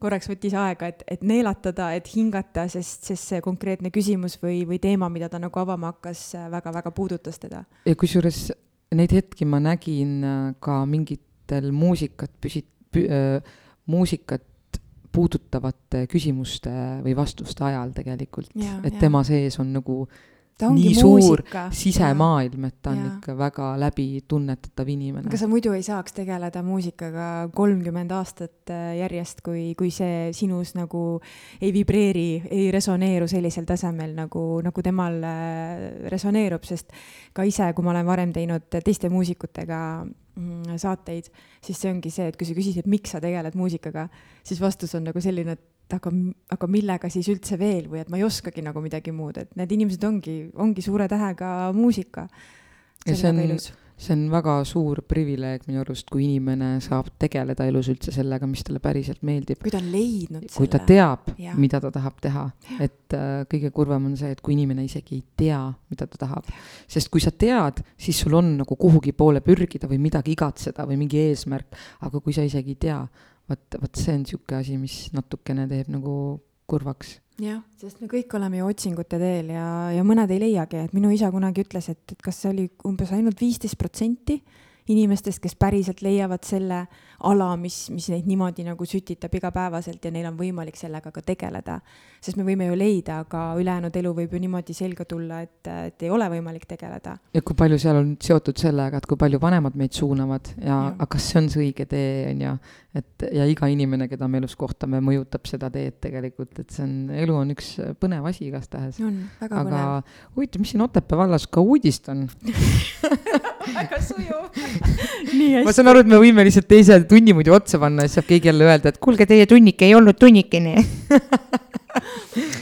korraks võttis aega, et, et neelatada, et hingata, sest, sest see konkreetne küsimus või, või teema, mida ta nagu avama hakkas väga,, väga-väga puudutas teda. ja kusjuures neid hetki ma nägin äh, ka mingitel muusikat püsi- pü,, äh, muusikat puudutavate küsimuste või vastuste ajal tegelikult, et ja. tema sees on nagu nii suur muusika. sisemaailm, et ta on ja. ikka väga läbitunnetatav inimene. aga sa muidu ei saaks tegeleda muusikaga kolmkümmend aastat äh, järjest, kui, kui see sinus nagu ei vibreeri, ei resoneeru sellisel tasemel, nagu, nagu temal äh, resoneerub, sest ka ise, kui ma olen varem teinud teiste muusikutega mm, saateid, siis see ongi see, et kui sa küsid, et miks sa tegeled muusikaga, siis vastus on nagu selline, et aga, aga millega siis üldse veel või et ma ei oskagi nagu midagi muud, et need inimesed ongi, ongi suure tähega muusika. ja see on, see on väga suur privileeg minu arust, kui inimene saab tegeleda elus üldse sellega, mis talle päriselt meeldib. kui ta on leidnud selle. kui ta teab, mida ta tahab teha, et äh, kõige kurvem on see, et kui inimene isegi ei tea, mida ta tahab. sest kui sa tead, siis sul on nagu kuhugi poole pürgida või midagi igatseda või mingi eesmärk, aga kui sa isegi ei tea, vot, vot see on niisugune asi, mis natukene teeb nagu kurvaks. jah, sest me kõik oleme ju otsingute teel ja, ja mõned ei leiagi, et minu isa kunagi ütles, et, et kas see oli umbes ainult viisteist protsenti inimestest, kes päriselt leiavad selle ala, mis, mis neid niimoodi nagu sütitab igapäevaselt ja neil on võimalik sellega ka tegeleda. sest me võime ju leida, aga ülejäänud elu võib ju niimoodi selga tulla, et, et ei ole võimalik tegeleda. ja kui palju seal on seotud sellega, et kui palju vanemad meid suunavad ja, ja. aga kas see on see õige tee, on ju, et ja iga inimene, keda me elus kohtame, mõjutab seda teed tegelikult, et see on, elu on üks põnev asi igastahes. aga huvitav, mis siin Otepää vallas ka uudist on väga sujuv. Ma saan aru, et me võime lihtsalt teise tunni muidu otsa panna ja siis saab keegi jälle öelda, et kuulge, teie tunnike ei olnud tunnikene.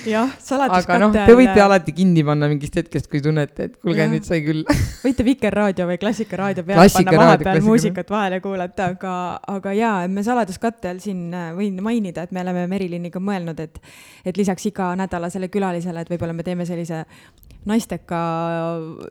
Jah, saladuskatte aga noh, te võite alati kinni panna mingist hetkest, kui tunnete, et kuulge, nüüd sai küll. Võite Vikerraadio või Klassikaraadio peale klassika panna vahepeal muusikat vahele kuulata, aga, aga jaa, me saladuskatte all siin äh, võin mainida, et me oleme Meriliniga mõelnud, et et lisaks iganädalasele külalisele, et võib-olla me teeme sellise naisteka.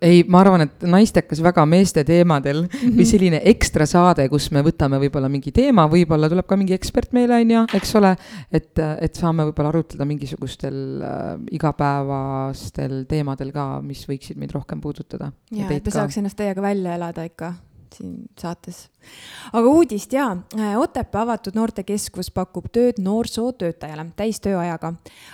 ei, ma arvan, et naistekas väga meeste teemadel mm -hmm. või selline ekstra saade, kus me võtame võib-olla mingi teema, võib-olla tuleb ka mingi ekspert meile, on ju, eks ole, et, et saame võib-olla arutleda mingisugustel äh, igapäevastel teemadel ka, mis võiksid meid rohkem puudutada. ja, et me saaks ennast teiega välja elada ikka siin saates. Aga uudist jaa, Otepää avatud noortekeskus pakub tööd noorsootöötajale täistööajaga.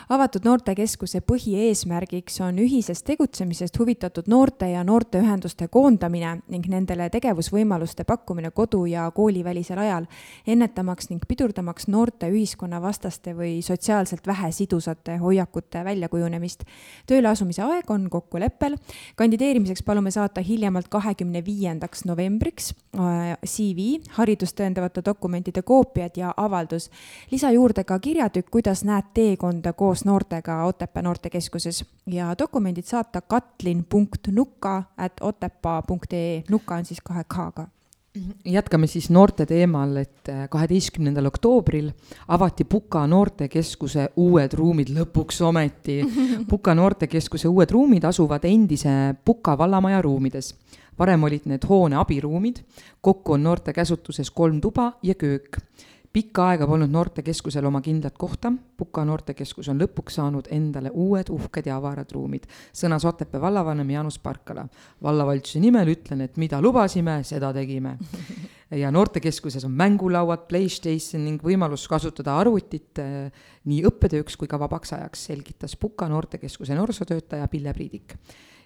avatud noortekeskuse põhieesmärgiks on ühisest tegutsemisest huvitatud noorte ja noorteühenduste koondamine ning nendele tegevusvõimaluste pakkumine kodu- ja koolivälisel ajal, ennetamaks ning pidurdamaks noorte ühiskonnavastaste või sotsiaalselt vähesidusate hoiakute väljakujunemist. tööle asumise aeg on kokkuleppel, kandideerimiseks palume saata hiljemalt kahekümne viiendaks novembriks äh, CV, haridust tõendavate dokumentide koopiad ja avaldus. lisa juurde ka kirjatükk, kuidas näed teekonda koos noortega Otepää noortekeskuses ja dokumendid saata katlin.nuka at otepaa.ee, nuka on siis kahe k-ga jätkame siis noorte teemal, et äh, kaheteistkümnendal oktoobril avati Puka noortekeskuse uued ruumid, lõpuks ometi. Puka noortekeskuse uued ruumid asuvad endise Puka vallamaja ruumides. Varem olid need hoone abiruumid, kokku on noorte käsutuses kolm tuba ja köök. Pikka aega polnud noortekeskusel oma kindlat kohta, Puka noortekeskus on lõpuks saanud endale uued uhked ja avarad ruumid, sõnas Otepää vallavanem Jaanus Parkala. vallavalitsuse nimel ütlen, et mida lubasime, seda tegime. ja noortekeskuses on mängulauad, Playstation ning võimalus kasutada arvutit eh, nii õppetööks kui ka vabaks ajaks, selgitas Puka noortekeskuse noorsootöötaja Pille Priidik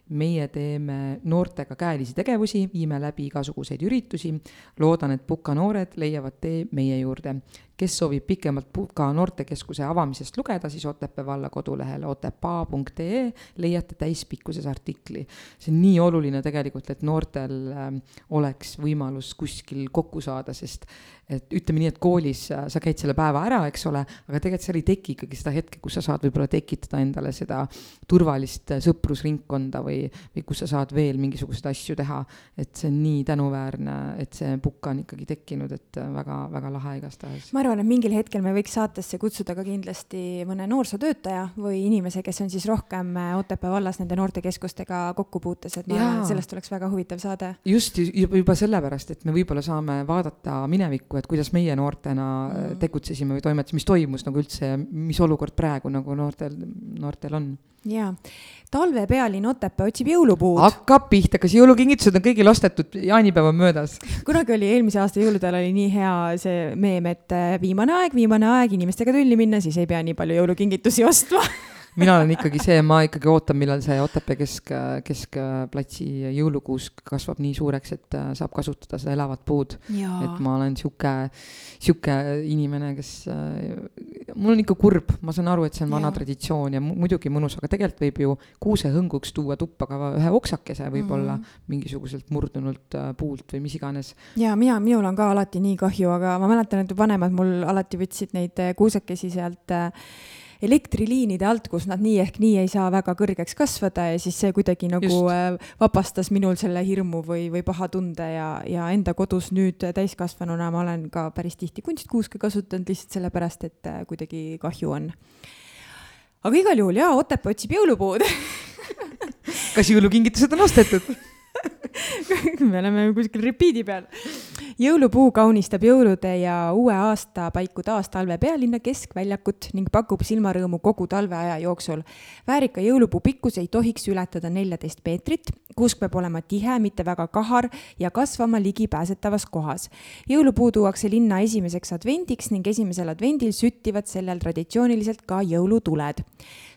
meie teeme noortega käelisi tegevusi, viime läbi igasuguseid üritusi, loodan, et Puka noored leiavad tee meie juurde kes soovib pikemalt Puka noortekeskuse avamisest lugeda, siis Otepää valla kodulehel otepaa.ee leiate täispikkuses artikli. see on nii oluline tegelikult, et noortel äh, oleks võimalus kuskil kokku saada, sest et ütleme nii, et koolis äh, sa käid selle päeva ära, eks ole, aga tegelikult seal ei teki ikkagi seda hetke, kus sa saad võib-olla tekitada endale seda turvalist äh, sõprusringkonda või, või kus sa saad veel mingisuguseid asju teha. et see on nii tänuväärne, et see Puka on ikkagi tekkinud, et väga-väga lahe igastahes. ma arvan, et mingil hetkel me võiks saatesse kutsuda ka kindlasti mõne noorsootöötaja või inimese, kes on siis rohkem äh, Otepää vallas nende noortekeskustega kokkupuutes, et ma arvan, et sellest oleks väga huvitav saade. just juba, sellepärast, et me võib-olla saame vaadata minevikku, et kuidas meie noortena mm. tegutsesime või toimetasime, mis toimus nagu üldse mis olukord praegu nagu noortel, noortel on jaa, talvepealinn Otepää otsib jõulupuud. hakkab pihta, kas jõulukingitused on kõigil ostetud, jaanipäev on möödas? kunagi oli, eelmise aasta jõulude ajal oli nii hea see meem, et äh, viimane aeg, viimane aeg inimestega tülli minna, siis ei pea nii palju jõulukingitusi ostma mina olen ikkagi see, ma ikkagi ootan, millal see Otepää kesk, keskplatsi jõulukuusk kasvab nii suureks, et äh, saab kasutada seda elavat puud. et ma olen sihuke, sihuke inimene, kes, äh, mul on ikka kurb, ma saan aru, et see on vana ja. traditsioon ja muidugi mõnus, aga tegelikult võib ju kuusehõnguks tuua tuppa ka ühe oksakese võib-olla mm. mingisuguselt murdunult äh, puult või mis iganes. ja mina, minul on ka alati nii kahju, aga ma mäletan, et vanemad mul alati võtsid neid kuusekesi sealt äh, elektriliinide alt, kus nad nii ehk nii ei saa väga kõrgeks kasvada ja siis see kuidagi nagu Just. Äh, vabastas minul selle hirmu või, või paha tunde ja, ja enda kodus nüüd täiskasvanuna ma olen ka päris tihti kunstkuuske kasutanud lihtsalt sellepärast, et äh, kuidagi kahju on. aga igal juhul jaa, Otepää otsib jõulupuud kas jõulukingitused on ostetud me oleme kuskil repeat'i peal. jõulupuu kaunistab jõulude ja uue aasta paiku taas talve pealinna keskväljakut ning pakub silmarõõmu kogu talveaja jooksul. väärika jõulupuu pikkus ei tohiks ületada neljateist meetrit, kuusk peab olema tihe, mitte väga kahar ja kasvama ligipääsetavas kohas. jõulupuu tuuakse linna esimeseks advendiks ning esimesel advendil süttivad sellel traditsiooniliselt ka jõulutuled.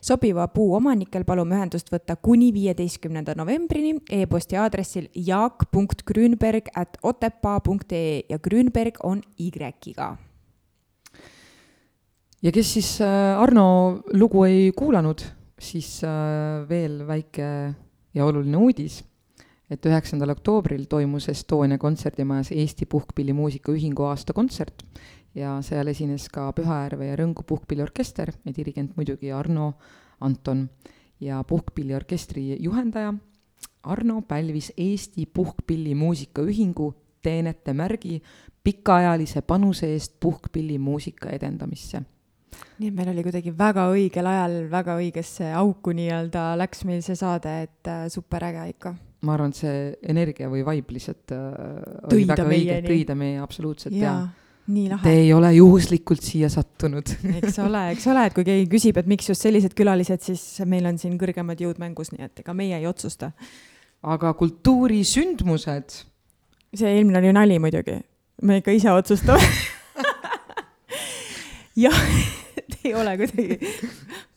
sobiva puu omanikel palume ühendust võtta kuni viieteistkümnenda novembrini e-posti aadressil jaak.grünberg at otepaa.ee ja Grünberg on Y-ga. ja kes siis äh, Arno lugu ei kuulanud, siis äh, veel väike ja oluline uudis, et üheksandal oktoobril toimus Estonia kontserdimajas Eesti Puhkpillimuusika Ühingu aastakontsert ja seal esines ka Pühajärve ja Rõngu puhkpilliorkester ja dirigent muidugi Arno Anton ja puhkpilliorkestri juhendaja Arno pälvis Eesti Puhkpillimuusika Ühingu teenete märgi pikaajalise panuse eest puhkpillimuusika edendamisse. nii et meil oli kuidagi väga õigel ajal väga õigesse auku nii-öelda läks meil see saade, et äh, super äge ikka. ma arvan, et see energia või vibe lihtsalt äh, tõi ta meieni. tõi ta meie absoluutselt ja, ja nii lahe. Te ei ole juhuslikult siia sattunud eks ole, eks ole, et kui keegi küsib, et miks just sellised külalised, siis meil on siin kõrgemad jõud mängus, nii et ega meie ei otsusta aga kultuurisündmused see eelmine oli nali muidugi, me ikka ise otsustame jah, ei ole kuidagi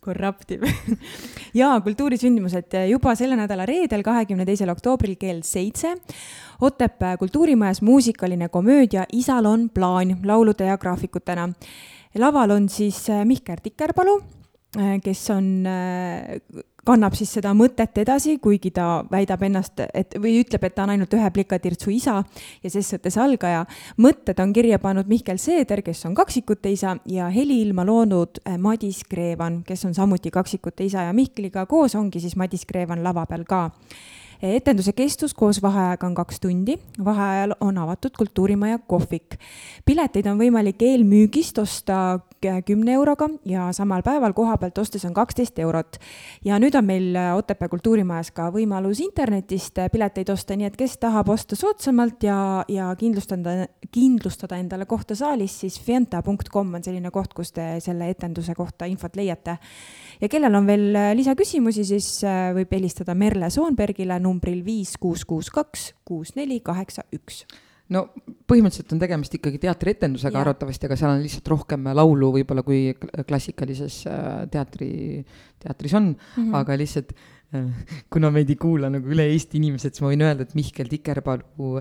corruptive ja kultuurisündmused juba selle nädala reedel, kahekümne teisel oktoobril kell seitse. Otepää kultuurimajas muusikaline komöödia Isal on plaan laulude ja graafikutena. laval on siis Mihkel Tikerpalu, kes on kannab siis seda mõtet edasi, kuigi ta väidab ennast, et või ütleb, et ta on ainult ühe plikatirtsu isa ja ses suhtes algaja. mõtted on kirja pannud Mihkel Seeder, kes on kaksikute isa ja heliilma loonud äh, Madis Kreevan, kes on samuti kaksikute isa ja Mihkliga koos ongi siis Madis Kreevan lava peal ka etenduse kestus koos vaheajaga on kaks tundi, vaheajal on avatud Kultuurimaja kohvik. pileteid on võimalik eelmüügist osta kümne euroga ja samal päeval koha pealt ostes on kaksteist eurot. ja nüüd on meil Otepää Kultuurimajas ka võimalus internetist pileteid osta, nii et kes tahab osta soodsamalt ja, ja kindlustada, kindlustada endale kohta saalis, siis fienta.com on selline koht, kus te selle etenduse kohta infot leiate ja kellel on veel äh, lisaküsimusi, siis äh, võib helistada Merle Soonbergile numbril viis kuus kuus kaks kuus neli kaheksa üks. No põhimõtteliselt on tegemist ikkagi teatrietendusega arvatavasti, aga seal on lihtsalt rohkem laulu võib-olla kui klassikalises äh, teatri, teatris on. Mm, -hmm. aga lihtsalt kuna meid ei kuula nagu üle Eesti inimesed, siis ma võin öelda, et Mihkel Tikerpalu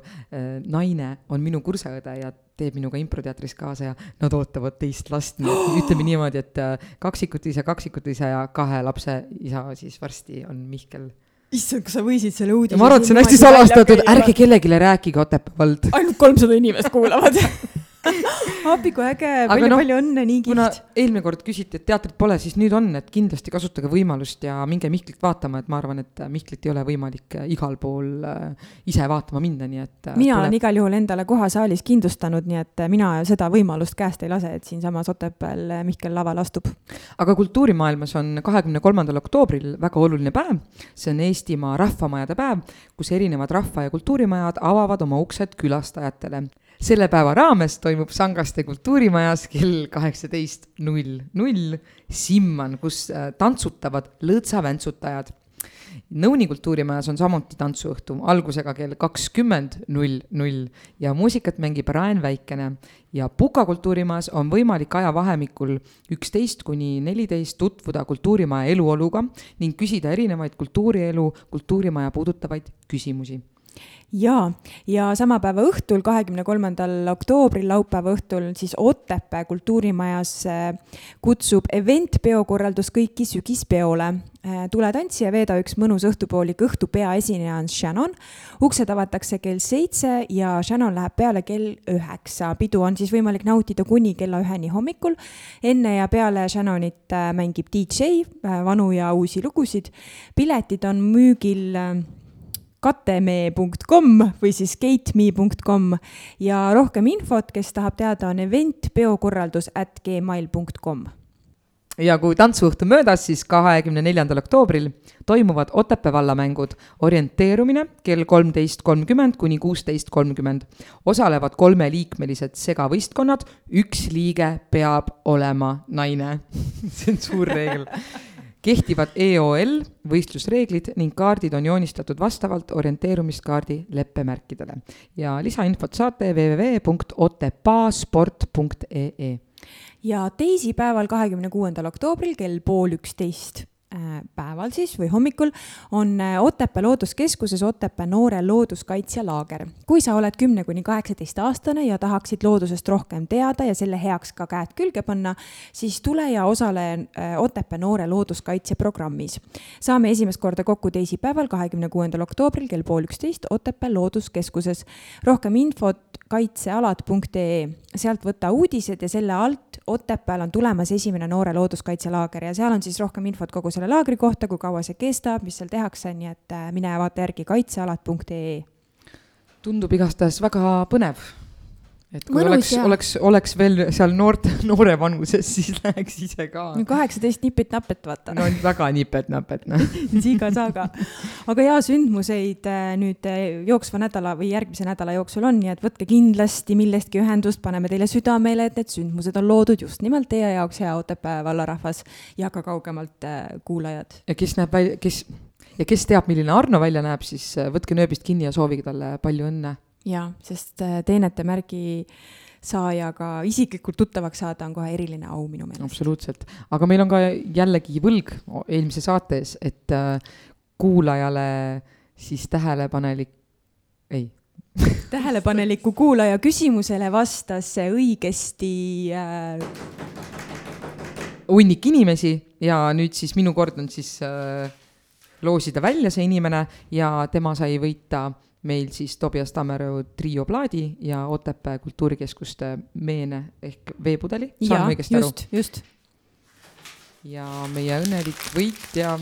naine on minu kursaõde ja teeb minuga improteatris kaasa ja nad ootavad teist last, nii et ütleme niimoodi, et äh, kaksikute isa, kaksikute isa ja kahe lapse isa siis varsti on Mihkel. issand, kas sa võisid selle uudise ma arvan, et see on hästi salastatud, ärge kellelegi rääkige Otepää vald. ainult kolmsada inimest kuulavad appi kui äge, palju no,, palju õnne, nii kihvt. eelmine kord küsiti, et teatrit pole, siis nüüd on, et kindlasti kasutage võimalust ja minge Mihklit vaatama, et ma arvan, et Mihklit ei ole võimalik äh, igal pool äh, ise vaatama minna, nii et. Äh, mina tuleb... olen igal juhul endale koha saalis kindlustanud, nii et mina seda võimalust käest ei lase, et siinsamas Otepääl Mihkel lavale astub. aga kultuurimaailmas on kahekümne kolmandal oktoobril väga oluline päev, see on Eestimaa rahvamajade päev, kus erinevad rahva- ja kultuurimajad avavad oma uksed külastajatele selle päeva raames toimub Sangaste kultuurimajas kell kaheksateist null null Simman, kus äh, tantsutavad lõõtsavänsutajad. Nõuni kultuurimajas on samuti tantsuõhtu algusega kell kakskümmend null null ja muusikat mängib Raen Väikene ja Puka kultuurimajas on võimalik ajavahemikul üksteist kuni neliteist tutvuda kultuurimaja eluoluga ning küsida erinevaid kultuurielu, kultuurimaja puudutavaid küsimusi jaa, ja sama päeva õhtul, kahekümne kolmandal oktoobril, laupäeva õhtul siis Otepää kultuurimajas äh, kutsub event peokorraldus kõiki sügispeole. Äh, tule tantsi ja veeda üks mõnus õhtupoolik, õhtu peaesineja on Shannon. uksed avatakse kell seitse ja Shannon läheb peale kell üheksa. pidu on siis võimalik nautida kuni kella üheni hommikul. enne ja peale Shannonit äh, mängib DJ vanu ja uusi lugusid. piletid on müügil katemee.com või siis gatemee.com ja rohkem infot, kes tahab teada, on event peokorraldus at gmail.com ja kui tantsuõhtu möödas, siis kahekümne neljandal oktoobril toimuvad Otepää vallamängud. Orienteerumine kell kolmteist kolmkümmend kuni kuusteist kolmkümmend. osalevad kolmeliikmelised segavõistkonnad, üks liige peab olema naine. See on suur reegel kehtivad EOL võistlusreeglid ning kaardid on joonistatud vastavalt orienteerumiskaardi leppemärkidele. ja lisainfot saate www.otepasport.ee. ja teisipäeval, kahekümne kuuendal oktoobril kell pool üksteist päeval siis või hommikul on äh, Otepää Looduskeskuses Otepää noore looduskaitsja laager. kui sa oled kümne kuni kaheksateist aastane ja tahaksid loodusest rohkem teada ja selle heaks ka käed külge panna, siis tule ja osale äh, Otepää noore looduskaitse programmis. saame esimest korda kokku teisipäeval, kahekümne kuuendal oktoobril kell pool üksteist Otepää Looduskeskuses. rohkem infot kaitsealad.ee, sealt võta uudised ja selle alt Otepääl on tulemas esimene noore looduskaitselaager ja seal on siis rohkem infot kogu selle laagri kohta, kui kaua see kestab, mis seal tehakse, nii et äh, mine vaata järgi kaitsealad.ee. tundub igastahes väga põnev et kui Mõnus, oleks, oleks, oleks veel seal noorte, noore vanuses, siis läheks ise ka. kaheksateist nipet-napet, vaata. no väga nipet-napet, noh siga-saga. aga jaa, sündmuseid äh, nüüd äh, jooksva nädala või järgmise nädala jooksul on, nii et võtke kindlasti millestki ühendust, paneme teile südamele, et need sündmused on loodud just nimelt teie jaoks, hea Otepää vallarahvas ja ka kaugemalt äh, kuulajad. ja kes näeb välja, kes ja kes teab, milline Arno välja näeb, siis võtke nööbist kinni ja soovige talle palju õnne jaa, sest äh, teenete märgi saajaga isiklikult tuttavaks saada on kohe eriline au minu meelest. absoluutselt, aga meil on ka jällegi võlg eelmises saates, et äh, kuulajale siis tähelepanelik, ei tähelepaneliku kuulaja küsimusele vastas õigesti äh... hunnik inimesi ja nüüd siis minu kord on siis äh, loosida välja see inimene ja tema sai võita meil siis Tobias Tammeru trio plaadi ja Otepää kultuurikeskuste meene ehk veepudeli. jaa, just, just. ja meie õnnelik võitja,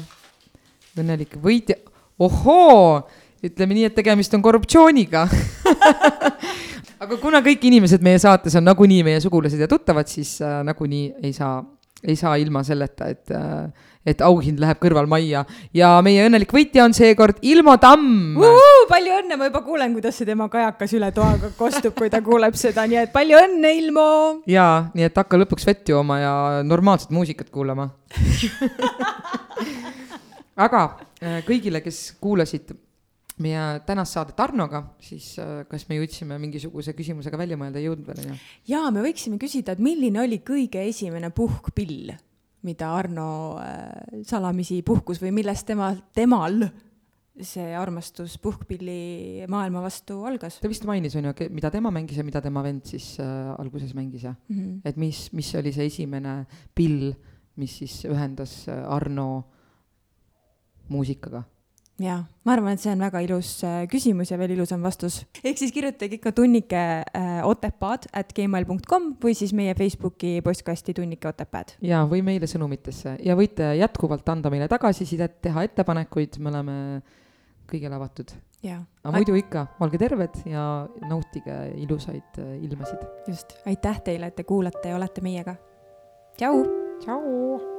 õnnelik võitja, ohoo, ütleme nii, et tegemist on korruptsiooniga aga kuna kõik inimesed meie saates on nagunii meie sugulased ja tuttavad, siis äh, nagunii ei saa, ei saa ilma selleta, et äh, et auhind läheb kõrvalmajja ja meie õnnelik võitja on seekord Ilmo Tamm. palju õnne, ma juba kuulen, kuidas see tema kajakas üle toaga kostub, kui ta kuuleb seda, nii et palju õnne, Ilmo. ja, nii et hakka lõpuks vett jooma ja normaalset muusikat kuulama aga äh, kõigile, kes kuulasid meie tänast saadet Arnoga, siis äh, kas me jõudsime mingisuguse küsimusega välja mõelda, ei jõudnud veel, on ju? jaa, me võiksime küsida, et milline oli kõige esimene puhkpill? mida Arno äh, salamisi puhkus või millest tema, temal see armastus puhkpilli maailma vastu algas. ta vist mainis, on ju, mida tema mängis ja mida tema vend siis äh, alguses mängis, jah mm? -hmm. et mis, mis oli see esimene pill, mis siis ühendas äh, Arno muusikaga jaa, ma arvan, et see on väga ilus äh, küsimus ja veel ilusam vastus. ehk siis kirjutage ikka tunnike äh, otepad at gmail.com või siis meie Facebooki postkasti tunnike otepad. jaa, või meile sõnumitesse ja võite jätkuvalt anda meile tagasisidet, teha ettepanekuid, me oleme kõigele avatud. aga muidu ikka, olge terved ja nautige ilusaid äh, ilmasid. just, aitäh teile, et te kuulate ja olete meiega. tšau. tšau.